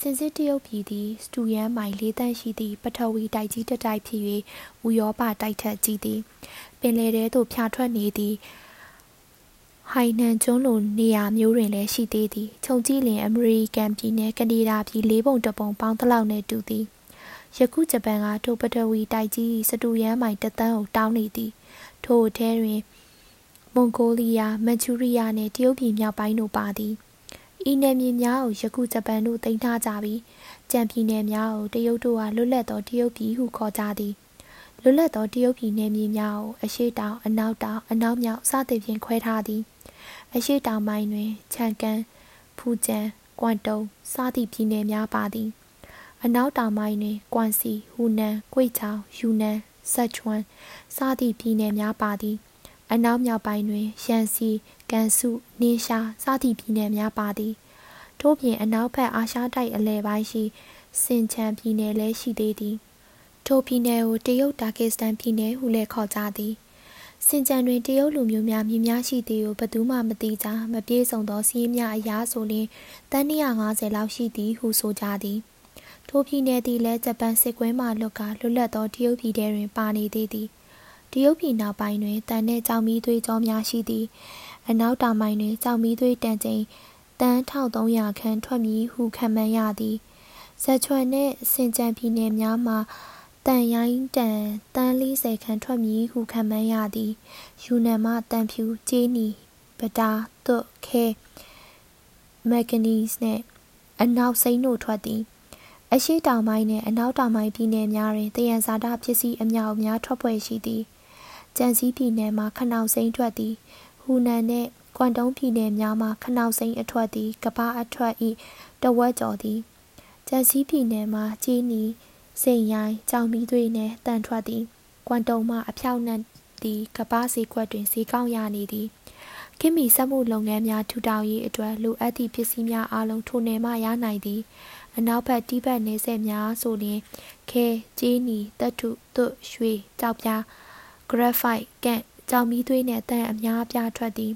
Speaker 1: စင်စစ်တရုတ်ပြည်သည်စတူယန်မိုင်လေးတန်းရှိသည့်ပထဝီတိုက်ကြီးတစ်တိုက်ဖြစ်၍ဥရောပတိုက်ထက်ကြီးသည်ပင်လယ်ထဲသို့ဖြာထွက်နေသည် ဟိုင်နန်ကျွန်းလိုနေရာမျိုးတွင်လည်းရှိသေးသည်ခြုံကြည့်လျင်အမေရိကန်ပြည်နယ်ကနေဒါပြည်လေးပုံတစ်ပုံပေါင်းသလောက်နှင့်တူသည်ယခုဂျပန်ကထိုပထဝီတိုက်ကြီးစတူယန်မိုင်တသန်းကိုတောင်းနေသည်ထိုအထဲတွင်မွန်ဂိုလီးယားမန်ချူရီးယားနှင့်တရုတ်ပြည်မြောက်ပိုင်းတို့ပါသည်ဤနယ်မြေများကိုယခုဂျပန်တို့သိမ်းထားကြပြီးကြံပြည်နယ်များကိုတရုတ်တို့ကလွတ်လပ်သောတရုတ်ပြည်ဟုခေါ်ကြသည်လွတ်လပ်သောတရုတ်ပြည်နယ်မြေများကိုအရှိတောင်အနောက်တောင်အနောက်မြောက်စသဖြင့်ခွဲထားသည် အရှိတောင်ပိုင်းတွင်ချန်ကန်ဖူကျန်ကွမ်တုံစသည့်ပြည်နယ်များပါသည် အနောက်တောင်ပိုင်းတွင်ကွမ်စီဟူနန်၊ကွေ့ချောင်၊ယူနန်ဆက်ချွန်စသည့်ပြည်နယ်များပါသည် အနောက်မြောက်ပိုင်းတွင်ရန်စီကန်စုနင်းရှာစသည့်ပြည်နယ်များပါသည်ထို့ပြင်အနောက်ဘက်အာရှတိုက်အလယ်ပိုင်းရှိစင်ချန်ပြည်နယ်လည်းရှိသေးသည်ထိုပြည်နယ်ကိုတရုတ်တာကစ္စတန်ပြည်နယ်ဟုလည်းခေါ်ကြသည် စင်ကြံတွင်တရုတ်လူမျိုးများမြင်များရှိသည်ကိုဘသူမှမသိကြမပြေဆုံးသောစီးရင်များအရာဆိုလျှင်တန်း250လောက်ရှိသည်ဟုဆိုကြသည်ထိုပြည်နယ်သည်လည်းဂျပန်စစ်ကွင်းမှလွတ်ကလွတ်လပ်သောတရုတ်ပြည်ထဲတွင်ပါနေသေးသည်တရုတ်ပြည်နောက်ပိုင်းတွင်တန်နှင့်ကြောင်မီးသွေးကြောများရှိသည်အနောက်တောင်ပိုင်းတွင်ကြောင်မီးသွေးတန်ချိန်တန်း1300ခန့်ထွက်မည်ဟုခန့်မှန်းရသည်ဇက်ချွန်နှင့်စင်ကြံပြည်နယ်များမှာ တန်ရိုင်းတန်တန်း40ခန့်ထွက်မည်ဟုခန့်မှန်းရသည်ယူနန်မှတန်ဖြူကျေးနီပတာသွတ်ခဲမက်ဂနီစ်နှင့်အနောက်စိမ်းတို့ထွက်သည်အရှိတောင်ပိုင်းနှင့်အနောက်တောင်ပိုင်းပြည်နယ်များတွင်တယံဇာတပစ္စည်းအမြောက်အများထွက်ပွဲရှိသည်ကြံစည်ပြည်နယ်မှာခနောက်စိမ်းထွက်သည်ဟူနန်နှင့်ကွမ်တုံးပြည်နယ်များမှာခနောက်စိမ်းအထွက်သည်ကပားအထွက်၏တဝက်ကျော်သည်ကြံစည်ပြည်နယ်မှာကျေးနီ စိန်ရိုင်းကြောင်မီသွေးနှင့်တန်ထွက်သည်ကွမ်တုံးမှအဖြောက်နှံသည်ကပားစီခွက်တွင်ဈေးကောင်းရနေသည်ခင်မီစက်မှုလုပ်ငန်းများထူထောင်ရေးအတွက်လိုအပ်သည့်ပစ္စည်းများအလုံးထိုနယ်မှရနိုင်သည်အနောက်ဘက်တိဘက်နေဆက်များဆိုလျင်ခဲကျေးနီတတုသွတ်ရွှေကြောက်ပြားဂရက်ဖိုက်ကန့်ကြောင်မီးသွေးနှင့်တန်အများပြားထွက်သည်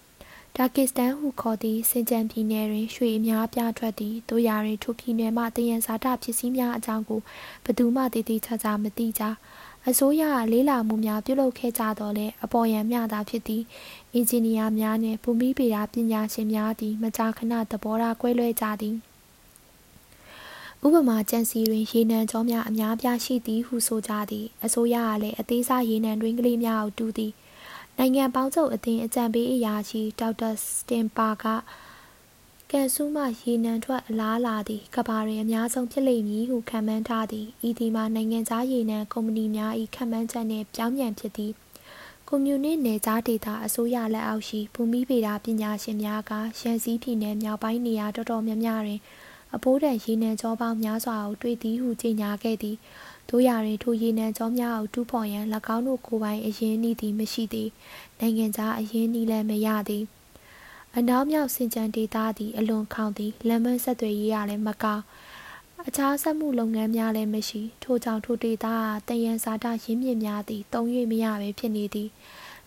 Speaker 1: ဒါကစ္စတန်ဟုခေါ်သည့်စင်ကြံပြည်နယ်တွင်ရွှေအများပြားထွက်သည်တို့ရာတွင်ထိုပြည်နယ်မှတယံဇာတပစ္စည်းများအကြောင်းကိုဘသူမှတည်တည်ချာချာမသိကြအစိုးရလေးလာမှုများပြုလုပ်ခဲ့ကြတော့လဲအပေါ်ယံမျှတာဖြစ်သည်အင်ဂျင်နီယာများနှင့်ဘူမိဗေဒပညာရှင်များသည်မကြာခဏသဘောထားကွဲလွဲကြသည်ဥပမာကြံစီတွင်ရေနံကြောများအများပြားရှိသည်ဟုဆိုကြသည်အစိုးရကလည်းအသေးစားရေနံတွင်ကလေးများကိုတူးသည် နိုင်ငံပေါင်းချုပ်အသင်းအကြံပေးအရာရှိဒေါက်တာစတင်ပါကကန်ဆူးမှရေနံထွက်အလားလာသည်ကဘာတွင်အများဆုံးဖြစ်လိမ့်မည်ဟုခန့်မှန်းထားသည်ဤဒီမှာနိုင်ငံခြားရေနံကုမ္ပဏီများ၏ခန့်မှန်းချက်နှင့်ပြောင်းပြန်ဖြစ်သည်ကွန်မြူနစ်နယ်ခြားဒေသအစိုးရလက်အောက်ရှိဘူမိဗေဒပညာရှင်များကရန်စည်းပြည်နယ်မြောက်ပိုင်းနေရာတော်တော်များများတွင်အဖိုးတန်ရေနံကြောပေါင်းများစွာကိုတွေ့သည်ဟုကြေညာခဲ့သည် တို့ရာတွင်ထိုရေနံကြောများကိုတူးဖော်ရန်၎င်းတို့ကိုယ်ပိုင်အရင်းနှီးသည်မရှိသည်နိုင်ငံခြားအရင်းနှီးလည်းမရသည်အနောက်မြောက်စင်ကြံဒေသသည်အလွန်ခေါင်သည်လမ်းမဆက်သွယ်ရေးရလည်းမကောင်းအခြားဆက်မှုလုပ်ငန်းများလည်းမရှိထို့ကြောင့်ထိုဒေသကတယံဇာတရင်းမြစ်များသည်တုံ၍မရဘဲဖြစ်နေသည်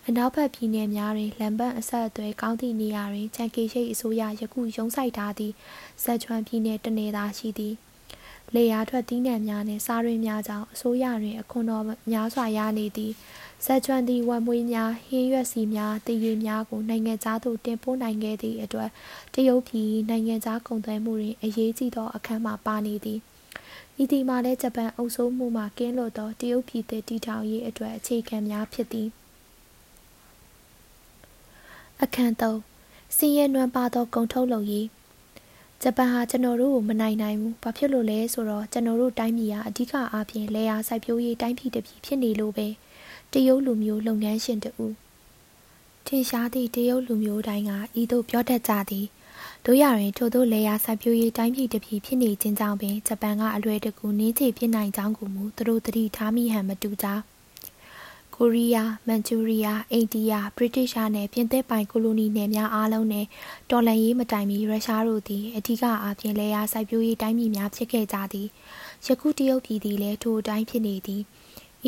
Speaker 1: အနောက်ဘက်ပြည်နယ်များတွင်လမ်းပန်းအဆက်အသွယ်ကောင်းသည့်နေရာတွင်ချန်ကေရှိတ်အစိုးရယခုရုံးစိုက်ထားသည့်ဇက်ချွမ်ပြည်နယ်တနေသာရှိသည် လေယာထွက်တီးနှံများနှင့်စားရင်းများကြောင့်အစိုးရတွင်အခွန်တော်များစွာရနေသည်ဇက်ချွမ်သည်ဝမ်မွေးများဟင်းရွက်စီများတည်ရည်များကိုနိုင်ငံသားသို့တင်ပို့နိုင်ခဲ့သည့်အတွက်တရုတ်ပြည်နိုင်ငံသားကုန်သွယ်မှုတွင်အရေးကြီးသောအခန်းမှာပါနေသည်ဤဒီမှာလည်းဂျပန်အုပ်စိုးမှုမှကင်းလွတ်သောတရုတ်ပြည်သည်တည်ထောင်ရေးအတွက်အခြေခံများဖြစ်သည်အခန်း3စီးရဲနွမ်းပါသောဂုံထုတ်လုပ်ရေး ဂျပန်ဟာကျွန်တော်တို့ကိုမနိုင်နိုင်ဘူး။ဘာဖြစ်လို့လဲဆိုတော့ကျွန်တော်တို့တိုင်းပြည်ကအဓိကအားဖြင့်လေယာစိုက်ပျိုးရေးတိုင်းပြည်တစ်ပြည်ဖြစ်နေလို့ပဲ။တရုတ်လူမျိုးလုပ်ငန်းရှင်တူထင်ရှားသည့်တရုတ်လူမျိုးတိုင်းကဤသို့ပြောတတ်ကြသည်။တို့ရရင်ထို့သောလေယာစိုက်ပျိုးရေးတိုင်းပြည်တစ်ပြည်ဖြစ်နေခြင်းကြောင့်ပင်ဂျပန်ကအလွယ်တကူနင်းချေဖြစ်နိုင်ကြောင်းကိုမူသူတို့သတိထားမိဟန်မတူကြ။ ကိုရီးယားမန်ချူရီးယားအိန္ဒိယဗြိတိရှနဲ့ပြင်သစ်ပိုင်ကိုလိုနီနယ်များအားလုံးနဲ့တော်လှန်ရေးမတိုင်မီရုရှားတို့သည်အထူးအားဖြင့်လေယာစိုက်ပျိုးရေးတိုင်းပြည်များဖြစ်ခဲ့ကြသည်ယခုတရုတ်ပြည်သည်လည်းထိုအတိုင်းဖြစ်နေသည်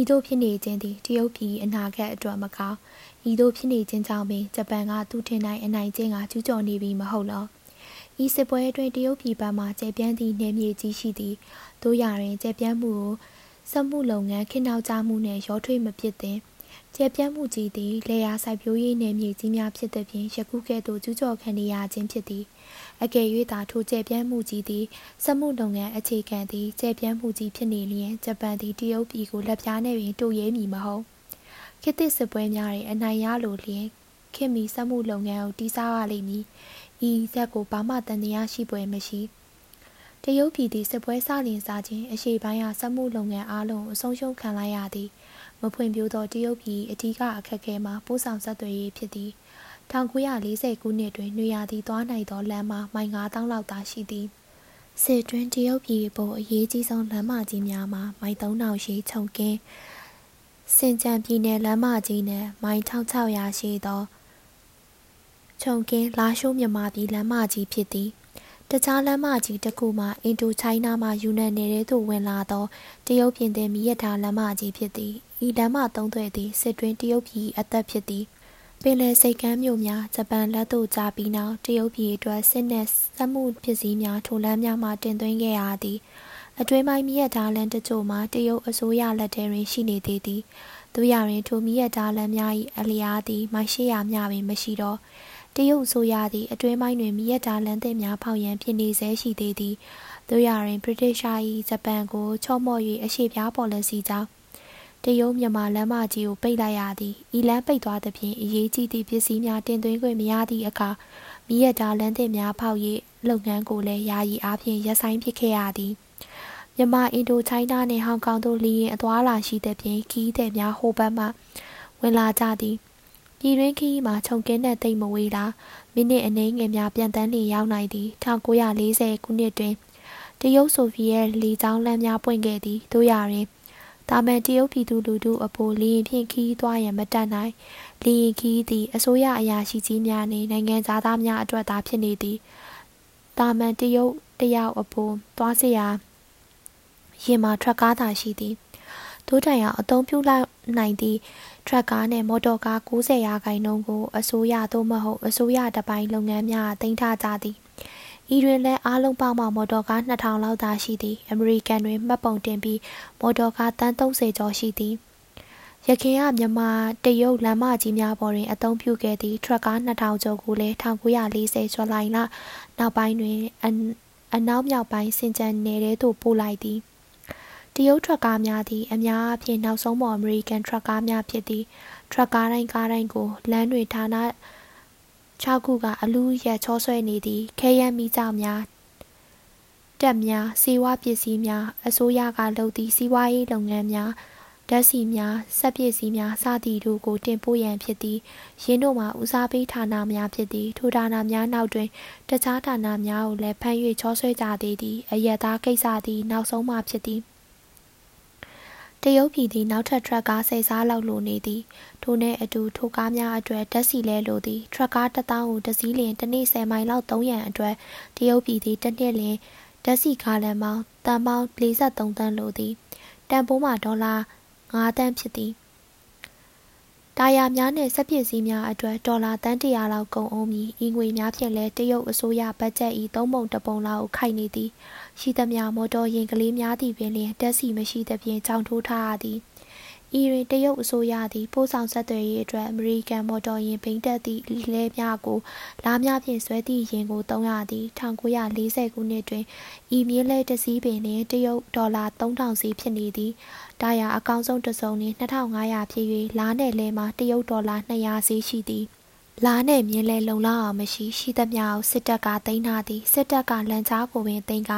Speaker 1: ဤသို့ဖြစ်နေခြင်းသည်တရုတ်ပြည်အနာဂတ်အတွက်မကောင်းဤသို့ဖြစ်နေခြင်းကြောင့်ပင်ဂျပန်ကသူထင်နိုင်အနိုင်ကျင့်ကကျူးကျော်နေပြီမဟုတ်လောဤစစ်ပွဲအတွင်းတရုတ်ပြည်ဘက်မှကျေပြန့်သည့်နယ်မြေကြီးရှိသည်တို့ရရင်ကျေပြန့်မှုကို စက်မှုလုပ်ငန်းခေနောက်ကြမှုနှင့်ရောထွေးမဖြစ်သင့်ကျေပြန့်မှုကြီးသည်လေယာစိုက်ပျိုးရေးနယ်မြေကြီးများဖြစ်သဖြင့်ယခုကဲ့သို့ကျူးကျော်ခံနေရခြင်းဖြစ်သည်အကယ်၍သာထိုကျေပြန့်မှုကြီးသည်စက်မှုလုပ်ငန်းအခြေခံသည်ကျေပြန့်မှုကြီးဖြစ်နေလျင်ဂျပန်သည်တရုတ်ပြည်ကိုလက်ပြားနှင့်ပင်တူရဲမည်မဟုတ်ခေတ်သစ်စစ်ပွဲများတွင်အနိုင်ရလိုလျင်ခင်မီစက်မှုလုပ်ငန်းကိုတိစားရလိမ့်မည်ဤဇက်ကိုဘာမှတန်တရားရှိပွဲမရှိ တရုတ်ပြည်သည်စစ်ပွဲစလျင်စားခြင်းအရှိပိုင်းဟာစက်မှုလုပ်ငန်းအားလုံးအဆုံးရှုံးခံလိုက်ရသည်မဖွံ့ဖြိုးသောတရုတ်ပြည်အထူးအခက်အခဲမှာပို့ဆောင်ဆက်သွယ်ရေးဖြစ်သည်1940ခုနှစ်တွင်နွေရာသီသွားနိုင်သောလမ်းမှာမိုင်9000လောက်သာရှိသည်စစ်တွင်းတရုတ်ပြည်ပေါ်အရေးကြီးဆုံးလမ်းမကြီးများမှာမိုင်3000ရှိခြုံကင်းစင်ကြံပြည်နယ်လမ်းမကြီးနှင့်မိုင်1600ရှိသောခြုံကင်းလာရှိုးမြန်မာပြည်လမ်းမကြီးဖြစ်သည် တခြားလမ်းမကြီးတစ်ခုမှာအင်ဒိုချိုင်းနာမှယူနန်နယ်ထဲသို့ဝင်လာသောတရုတ်ပြည်သည်မိရထားလမ်းမကြီးဖြစ်သည်ဤလမ်းမသုံးသွယ်သည့်စစ်တွင်းတရုတ်ပြည်အသက်ဖြစ်သည်ပင်လယ်စိတ်ကမ်းမြို့များဂျပန်လက်သို့ကြာပြီးနောက်တရုတ်ပြည်အတွက်စစ်နှင့်စက်မှုပစ္စည်းများထိုလမ်းများမှတင်သွင်းခဲ့ရသည်အတွင်းပိုင်းမြရထားလမ်းတချို့မှာတရုတ်အစိုးရလက်ထဲတွင်ရှိနေသေးသည်သူရတွင်ထိုမြရထားလမ်းများ၏အလျားသည်မိုင်800မြပင်မရှိတော့ တရုတ်အစိုးရသည်အတွင်းပိုင်းတွင်မြရထားလမ်းသစ်များဖောက်ရန်ဖြစ်နေဆဲရှိသေးသည်သူရတွင် British ၏ဂျပန်ကိုချော့မော့၍အရှိပြားပေါ်လစီကြောင့်တရုတ်မြန်မာလမ်းမကြီးကိုပိတ်လိုက်ရသည်ဤလမ်းပိတ်သွားသဖြင့်အရေးကြီးသည့်ပစ္စည်းများတင်သွင်းခွင့်မရသည့်အခါမိရတာလမ်းသစ်များဖောက်၍လုပ်ငန်းကိုလည်းယာယီအားဖြင့်ရပ်ဆိုင်းဖြစ်ခဲ့ရသည်မြန်မာအင်ဒိုချိုင်းနာနှင့်ဟောင်ကောင်တို့လီရင်အသွာလာရှိသဖြင့်ခီးသည်များဟိုဘက်မှဝင်လာကြသည် ပြည်တွင်းခရီးမှာခြုံကင်းတဲ့သိမ်မဝေးတာမိနစ်အနည်းငယ်များပြန်တန်းလျင်ရောက်နိုင်သည်1940ခုနှစ်တွင်တရုတ်ဆိုဗီယက်လေကြောင်းလမ်းများပွင့်ခဲ့သည်တို့ရရင်တာမန်တရုတ်ပြည်သူလူထုအပေါ်လေရင်ဖြင့်ခီးသွားရန်မတတ်နိုင်လေရင်ခီးသည်အစိုးရအရာရှိကြီးများနှင့်နိုင်ငံသားများအတွက်သာဖြစ်နေသည်တာမန်တရုတ်တယောက်အပေါ်သွားစရာရင်မှာထွက်ကားသာရှိသည်တို့တိုင်အောင်အသုံးပြုလိုက်နိုင်သည့် ထရက်ကားနှင့်မော်တော်ကား90ရာခိုင်နှုန်းကိုအစိုးရသို့မဟုတ်အစိုးရတပိုင်းလုပ်ငန်းများတင်ထားကြသည်ဤတွင်လည်းအားလုံးပေါင်းမှမော်တော်ကား2000လောက်သာရှိသည်အမေရိကန်တွင်မှတ်ပုံတင်ပြီးမော်တော်ကားတန်း30ကျော်ရှိသည်ရခင်ကမြန်မာတရုတ်လမ်းမကြီးများပေါ်တွင်အသုံးပြုခဲ့သည့်ထရက်ကား2000ကျော်ကိုလည်း1940ဇွန်လနောက်ပိုင်းတွင်အနောက်မြောက်ပိုင်းစင်ကြံနယ်ထဲသို့ပို့လိုက်သည် တရုတ်ထရပ်ကားများသည်အများအားဖြင့်နောက်ဆုံးပေါ်အမေရိကန်ထရပ်ကားများဖြစ်သည်ထရပ်ကားတိုင်းကားတိုင်းကိုလမ်းတွေဌာန6ခုကအလူးရက်ချောဆွဲနေသည်ခဲယမ်းမိကြောင်များတက်များစီးဝါပစ္စည်းများအစိုးရကလုပ်သည့်စီးပွားရေးလုပ်ငန်းများဓာတ်ဆီများစက်ပစ္စည်းများစသည်တို့ကိုတင်ပို့ရန်ဖြစ်သည်ရင်းတို့မှာဦးစားပေးဌာနများဖြစ်သည်ထိုဌာနများနောက်တွင်တခြားဌာနများကိုလည်းဖမ်း၍ချောဆွဲကြသေးသည်အယက်သားကိစ္စသည်နောက်ဆုံးမှဖြစ်သည် တရုတ်ပြည်သည်နောက်ထပ်ထရပ်ကားဆယ်စားလောက်လိုနေသည်ထိုနှင့်အတူထိုကားများအတွက်ဓာတ်ဆီလဲလိုသည်ထရပ်ကားတစ်သောင်းကိုတစ်စီးလျင်တစ်နေ့10မိုင်လောက်သုံးရန်အတွက်တရုတ်ပြည်သည်တစ်နှစ်လျင်ဓာတ်ဆီကားလမ်းပေါင်းတန်ပေါင်း43တန်းလိုသည်တန်ဖိုးမှာဒေါ်လာ9တန်းဖြစ်သည်တာယာများနှင့်စက်ပစ္စည်းများအတွက်ဒေါ်လာတန်းတရာလောက်ကုန်အောင်မည်ဤငွေများဖြင့်လည်းတရုတ်အစိုးရဘတ်ဂျက်၏သုံးပုံတစ်ပုံလောက်ခိုက်နေသည် ရှိသမျှမော်တော်ယာဉ်ကလေးများသည့်ပင်လျှင်တက်စီမရှိသဖြင့်ကြောင်ထိုးထားရသည်ဤတွင်တရုတ်အစိုးရသည်ပို့ဆောင်ဆက်သွယ်ရေးအတွက်အမေရိကန်မော်တော်ယာဉ်ဘိန်းတက်သည့်လဲများကိုလားများဖြင့်ဆွဲသည့်ယာဉ်ကိုသုံးရသည်1940ခုနှစ်တွင်ဤမြင်းလဲတစ်စီးပင်လျှင်တရုတ်ဒေါ်လာ3000စီဖြစ်နေသည်ဒါယာအကောင်းဆုံးတစ်စုံနှင့်2500ဖြစ်၍လားနယ်လဲမှာတရုတ်ဒေါ်လာ200စီးရှိသည် လားနဲ့မြင်းလဲလုံလောက်အောင်မရှိရှိသမျှကိုစစ်တပ်ကသိမ်းထားသည်စစ်တပ်ကလန်ချားကိုပင်သိမ်းက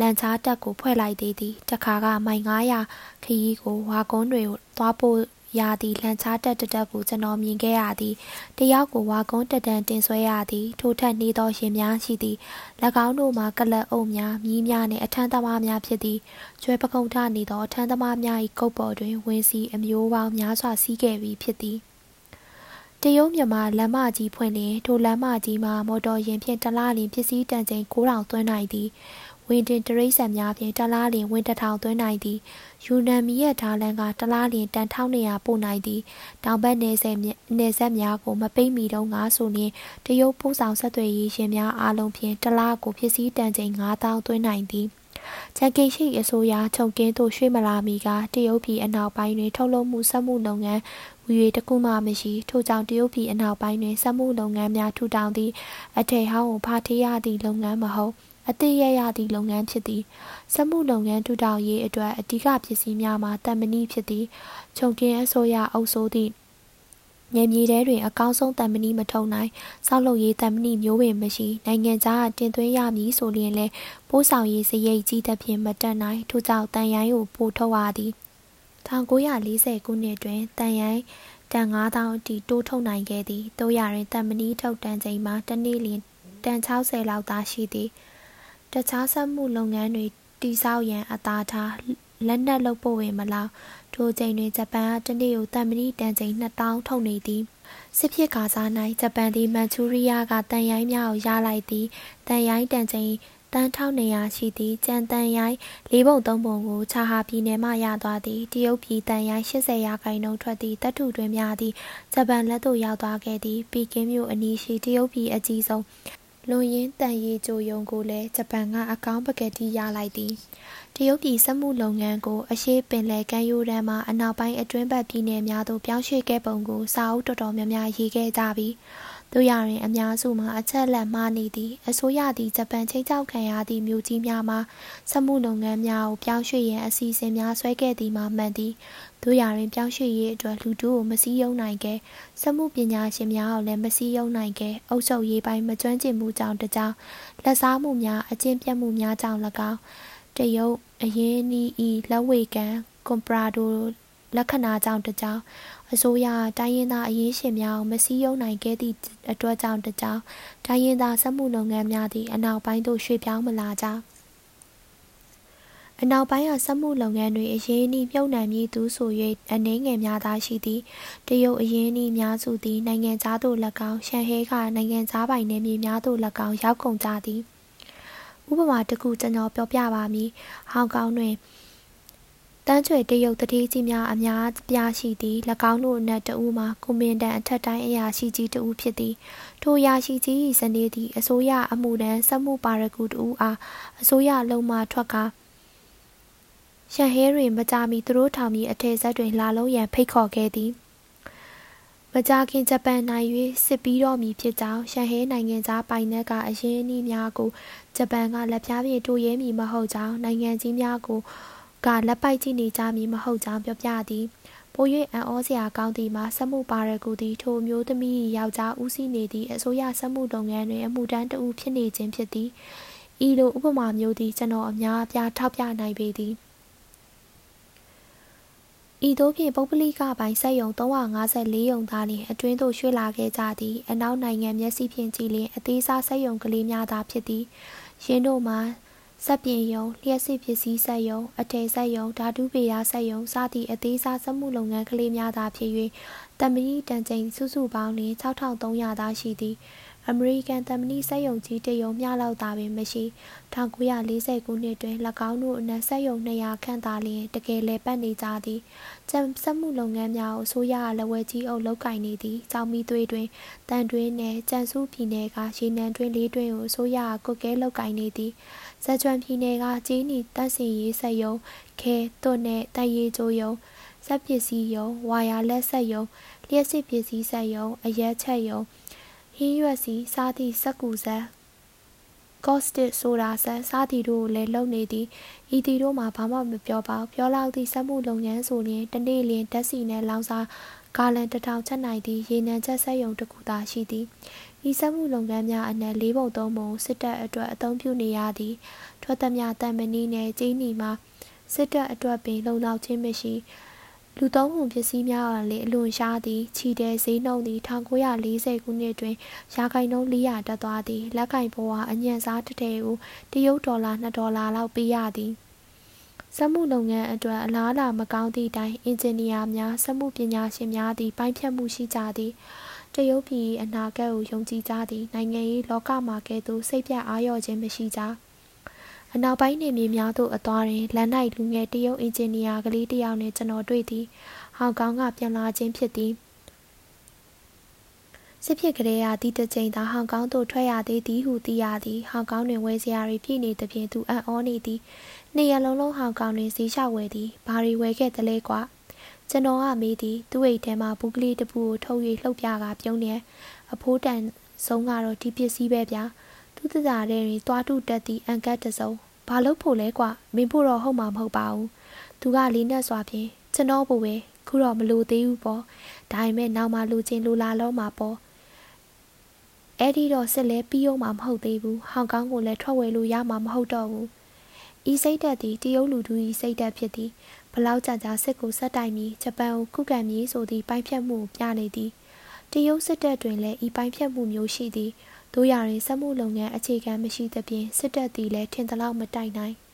Speaker 1: လန်ချားတပ်ကိုဖွဲ့လိုက်သေးသည်တခါကမိုင်900ခရီးကိုဝါကုန်းတွေသွားပို့ရသည်လန်ချားတက်တက်တက်ကိုကျွန်တော်မြင်ခဲ့ရသည်တယောက်ကိုဝါကုန်းတက်တန်တင်ဆွဲရသည်ထိုထက်နေသောရှင်များရှိသည်၎င်းတို့မှာကလပ်အုပ်များမြီးများနှင့်အထမ်းသမားများဖြစ်သည်ကျွဲပကုံထနေသောအထမ်းသမားများ၏ကုတ်ပေါ်တွင်ဝင်းစီအမျိုးပေါင်းများစွာစီးခဲ့ပြီးဖြစ်သည် တရုတ်မြန်မာလမ်းမကြီးဖွင့်လျင်ထိုလမ်းမကြီးမှာမော်တော်ယာဉ်ဖြင့်တလားလျင်ပစ္စည်းတန်ချိန်9000သွင်းနိုင်သည်ဝင်တင်တရိษံများဖြင့်တလားလျင်ဝင်တထောင်သွင်းနိုင်သည်ယူနန်မီရဲ့ဓာလန်ကတလားလျင်တန်1200ပို့နိုင်သည်တောင်ဘက်နယ်ဆက်နယ်ဆက်များကိုမပိတ်မီတော့ငါဆိုရင်တရုတ်ပို့ဆောင်ဆက်သွယ်ရေးရှင်များအားလုံးဖြင့်တလားကိုပစ္စည်းတန်ချိန်9000သွင်းနိုင်သည် ချန်ကိရှိအစိုးရချုံကင်းသို့ရွှေ့မလာမီကတရုတ်ပြည်အနောက်ပိုင်းတွင်ထုတ်လုပ်မှုစက်မှုလုပ်ငန်းဝီ၍တခုမှမရှိထို့ကြောင့်တရုတ်ပြည်အနောက်ပိုင်းတွင်စက်မှုလုပ်ငန်းများထူထောင်သည့်အထည်ဟောင်းကိုဖာထေးရသည့်လုပ်ငန်းမဟုတ်အသေးရရသည့်လုပ်ငန်းဖြစ်သည်စက်မှုလုပ်ငန်းထူထောင်ရေးအတွက်အဓိကပစ္စည်းများမှာတံမဏိဖြစ်သည်ခြုံကင်းအစိုးရအုပ်စိုးသည့် ငယ်မြေထဲတွင်အကောင်းဆုံးတံမဏိမထုံနိုင်စောက်လုပ်ရေးတံမဏိမျိုးပင်မရှိနိုင်ငံခြားတင်သွင်းရမည်ဆိုလျင်လည်းပိုးဆောင်ရေးစရိတ်ကြီးသဖြင့်မတက်နိုင်ထို့ကြောင့်တန်ရိုင်းကိုပို့ထုတ်ရသည်1940ခုနှစ်တွင်တန်ရိုင်းတန်9000အထိတိုးထုတ်နိုင်ခဲ့သည်တို့ရရင်တံမဏိထုတ်တန်ချိန်မှာတစ်နေ့လျင်တန်60လောက်သာရှိသည်တခြားစက်မှုလုပ်ငန်းတွေတိဆောက်ရန်အသာထား လက်နက်လုပ်ပို့ဝင်မလားထိုချိန်တွင်ဂျပန်ကတနေ့ကိုတန်မဏိတန်ချိန်2000ထုတ်နေသည်စစ်ဖြစ်ကာစား၌ဂျပန်သည်မန်ချူရီးယားကတန်ရိုင်းများကိုရလိုက်သည်တန်ရိုင်းတန်ချိန်တန်း1200ရှိသည့်ကြံတန်ရိုင်းလေးပုံသုံးပုံကိုချာဟာပြည်နယ်မှရသွားသည်တရုတ်ပြည်တန်ရိုင်း80ရာခိုင်နှုန်းထွက်သည့်တပ်ထုတွင်များသည့်ဂျပန်လက်သို့ရောက်သွားခဲ့သည်ပီကင်းမြို့အနီးရှိတရုတ်ပြည်အကြီးဆုံးလွန်ရင်းတန်ရီကြိုယုံကိုလည်းဂျပန်ကအကောင်းပကတိရလိုက်သည် တရုတ်ပြည်စက်မှုလုပ်ငန်းကိုအရှိပင်လယ်ကမ်းရိုးတန်းမှအနောက်ပိုင်းအတွင်းဘက်ပြည်နယ်များသို့ပြောင်းရွှေ့ခဲ့ပုံကိုစာအုပ်တော်တော်များများရေးခဲ့ကြပြီးတို့ရရင်အများစုမှာအချက်လက်မှားနေသည်အစိုးရသည်ဂျပန်ချိန်ချောက်ခံရသည့်မြို့ကြီးများမှာစက်မှုလုပ်ငန်းများကိုပြောင်းရွှေ့ရန်အစီအစဉ်များဆွဲခဲ့သည်မှာမှန်သည်တို့ရရင်ပြောင်းရွှေ့ရေးအတွက်လူတို့ကိုမစည်းရုံးနိုင်ခဲ့စက်မှုပညာရှင်များကိုလည်းမစည်းရုံးနိုင်ခဲ့အုပ်ချုပ်ရေးပိုင်းမကျွမ်းကျင်မှုကြောင့်တကြောင်လက်စားမှုများအကျင့်ပြတ်မှုများကြောင့်၎င်း တရုတ်အရင်းနီးဤလက်ဝေကန်ကွန်ပရာဒိုလက္ခဏာကြောင့်တကြောင်အစိုးရတိုင်းရင်းသားအရေးရှင်များမစည်းရုံးနိုင်ခဲ့သည့်အတွက်ကြောင့်တကြောင်တိုင်းရင်းသားစက်မှုလုပ်ငန်းများသည့်အနောက်ပိုင်းသို့ရွှေ့ပြောင်းမလာကြအနောက်ပိုင်းကစက်မှုလုပ်ငန်းတွေအရင်းအနှီးမြုပ်နှံမည်သူဆို၍အနှင်းငယ်များသာရှိသည်တရုတ်အရင်းအနှီးများစုသည်နိုင်ငံသားတို့၎င်းရှန်ဟဲကနိုင်ငံသားပိုင်နယ်မြေများတို့၎င်းရောက်ကုန်ကြသည် ဥပမာတစ်ခုကျွန်တော်ပြောပြပါမည်ဟောင်ကောင်တွင်တန်းချွေတရုတ်တတိကြီးများအများပြားရှိသည်၎င်းတို့အနက်တဦးမှာကွန်မန်ဒန်အထက်တိုင်းအရာရှိကြီးတဦးဖြစ်သည်ထိုအရာရှိကြီး၏ဇနီးသည်အစိုးရအမှုတန်းစက်မှုပါရဂူတဦးအားအစိုးရလုံးမှထွက်ကာရှန်ဟဲတွင်မကြမီသူတို့ထောင်မီအထည်ဆက်တွင်လာလုံးရန်ဖိတ်ခေါ်ခဲ့သည် မကြာခင်ဂျပန်နိုင်၍စစ်ပြီးတော့မည်ဖြစ်ကြောင်းရှန်ဟဲနိုင်ငံသားပိုင်နက်ကအရင်းအနှီးများကိုဂျပန်ကလက်ပြားဖြင့်တိုးရဲမည်မဟုတ်ကြောင်းနိုင်ငံကြီးများကိုကလက်ပိုက်ကြည့်နေကြမည်မဟုတ်ကြောင်းပြောပြသည်ပို၍အံ့ဩစရာကောင်းသည်မှာစက်မှုပါရကူသည်ထိုမျိုးသမီးယောက်ျားဦးစီးနေသည့်အစိုးရစက်မှုလုပ်ငန်းတွင်အမှုတန်းတဦးဖြစ်နေခြင်းဖြစ်သည်ဤလိုဥပမာမျိုးသည်ကျွန်တော်အများအပြားထောက်ပြနိုင်ပေသည် ဤသို့ဖြင့်ပုဂ္ဂလိကပိုင်းစက်ယုံ354ယုံသားလျင်အတွင်းသို့ရွှေ့လာခဲ့ကြသည်အနောက်နိုင်ငံမျက်စိဖြင့်ကြည့်လျင်အသေးစားစက်ယုံကလေးများသာဖြစ်သည်ရင်းတို့မှာစက်ပြင်ယုံလျှက်စစ်ပစ္စည်းစက်ယုံအထည်စက်ယုံဓာတုပေရာစက်ယုံစသည့်အသေးစားစက်မှုလုပ်ငန်းကလေးများသာဖြစ်၍တမဏိတန်ချိန်စုစုပေါင်းလျင်6300သာရှိသည် အမေရိကန်တမဏိစက်ယုံကြီးတယုံမျှလောက်သာပင်မရှိ1940ခုနှစ်တွင်၎င်းတို့အနက်စက်ယုံ200ခန့်သာလျင်တကယ်လဲပတ်နေကြသည်ကျန်းစက်မှုလုပ်ငန်းများကိုဆိုရလက်ဝဲကြီးအုပ်လုပ်ကင်နေသည်ကြောင်မီသွေးတွင်တန်တွင်းနယ်ကြံစုပြည်နယ်ကရေနံတွင်းလေးတွင်းကိုဆိုရကုတ်ကဲလုပ်ကင်နေသည်ဇက်ကျွမ်းပြည်နယ်ကကျင်းနီတပ်စင်ရေးဆက်ယုံခဲတွတ်နဲ့တိုက်ရေးကြိုးယုံစက်ပစ္စည်းယုံဝါယာလက်ဆက်ယုံလျှက်စစ်ပစ္စည်းဆက်ယုံအရက်ချက်ယုံ ဟင်းရွက်စီစားသည့်စက်ကူဇက်ကော့စတစ်ဆိုတာဆက်စားသည်တို့ကိုလည်းလုံနေသည်ဤသည်တို့မှာဘာမှမပြောပါပြောလောက်သည့်စက်မှုလုပ်ငန်းဆိုရင်တနေ့လျင်တက်စီနဲ့လောင်စာဂါလန်တထောင်ချက်နိုင်သည့်ရေနံချက်ဆက်ယုံတစ်ခုသာရှိသည်ဤစက်မှုလုပ်ငန်းများအနက်၄ပုံ၃ပုံစစ်တပ်အတွက်အသုံးပြုနေရသည်ထွက်သမျှတန်မဏီနဲ့ကျင်းနီမှာစစ်တပ်အတွက်ပင်လုံလောက်ခြင်းမရှိ လူသုံးမှုပစ္စည်းများကလည်းအလွန်ရှားသည်ခြီတဲ့ဈေးနှုန်းသည်1940ခုနှစ်တွင်ရာခိုင်နှုန်း400တက်သွားသည်လက်ကင်ဘဝအညံ့စားတစ်ထည်ကိုတရုတ်ဒေါ်လာ2ဒေါ်လာလောက်ပေးရသည်စက်မှုလုပ်ငန်းအတွက်အလားအလာမကောင်းသည့်တိုင်အင်ဂျင်နီယာများစက်မှုပညာရှင်များသည်ပိုင်းဖြတ်မှုရှိကြသည်တရုတ်ပြည်အနာဂတ်ကိုယုံကြည်ကြသည်နိုင်ငံရေးလောကမှာကဲ့သို့စိတ်ပြတ်အားလျော့ခြင်းမရှိကြ အနောက်ပိုင်းနေမြေများသို့အသွားတွင်လမ်း၌လူငယ်တရုတ်အင်ဂျင်နီယာကလေးတစ်ယောက်နှင့်ကျွန်တော်တွေ့သည်ဟောင်ကောင်ကပြန်လာခြင်းဖြစ်သည်စစ်ဖြစ်ကလေးရာဒီတစ်ချိန်သာဟောင်ကောင်သို့ထွက်ရသေးသည်ဟုသိရသည်ဟောင်ကောင်တွင်ဝယ်စရာတွေပြည့်နေသဖြင့်သူအံ့ဩနေသည်နေရလုံးလုံးဟောင်ကောင်တွင်ဈေးလျှောက်ဝယ်သည်ဘာတွေဝယ်ခဲ့သလဲကွာကျွန်တော်ကမေးသည်သူ့အိတ်ထဲမှာဘူးကလေးတစ်ပူကိုထုတ်၍လှုပ်ပြကပြုံးနေအဖိုးတန်ဆုံးကတော့ဒီပစ္စည်းပဲဗျာသူတစားတဲ့တွင်တွားတုတက်သည့်အန်ကတ်တစုံ ဘာလို့ဖို့လဲကွာမင်းဖို့တော့ဟုတ်မှာမဟုတ်ပါဘူးသူကလေးနဲ့စွာဖြင့်ကျွန်တော်ဖို့ပဲခုတော့မလိုသေးဘူးပေါ့ဒါပေမဲ့နောက်မှလူချင်းလူလာလုံးမှာပေါ့အဲ့ဒီတော့စစ်လဲပြီးအောင်မှာမဟုတ်သေးဘူးဟောင်ကောင်ကိုလည်းထွက်ဝဲလို့ရမှာမဟုတ်တော့ဘူးဤစိတ်သက်သည်တရုတ်လူထု၏စိတ်သက်ဖြစ်သည်ဘလောက်ကြာကြာစစ်ကိုဆက်တိုင်ပြီးဂျပန်ကိုခုခံမည်ဆိုသည့်ပိုင်းဖြတ်မှုပြနေသည်တရုတ်စစ်တပ်တွင်လည်းဤပိုင်းဖြတ်မှုမျိုးရှိသည် တို့ရရင်စက်မှုလုပ်ငန်းအခြေခံမရှိသဖြင့်စစ်တပ်သည်လည်းထင်သလောက်မတိုင်နိုင်။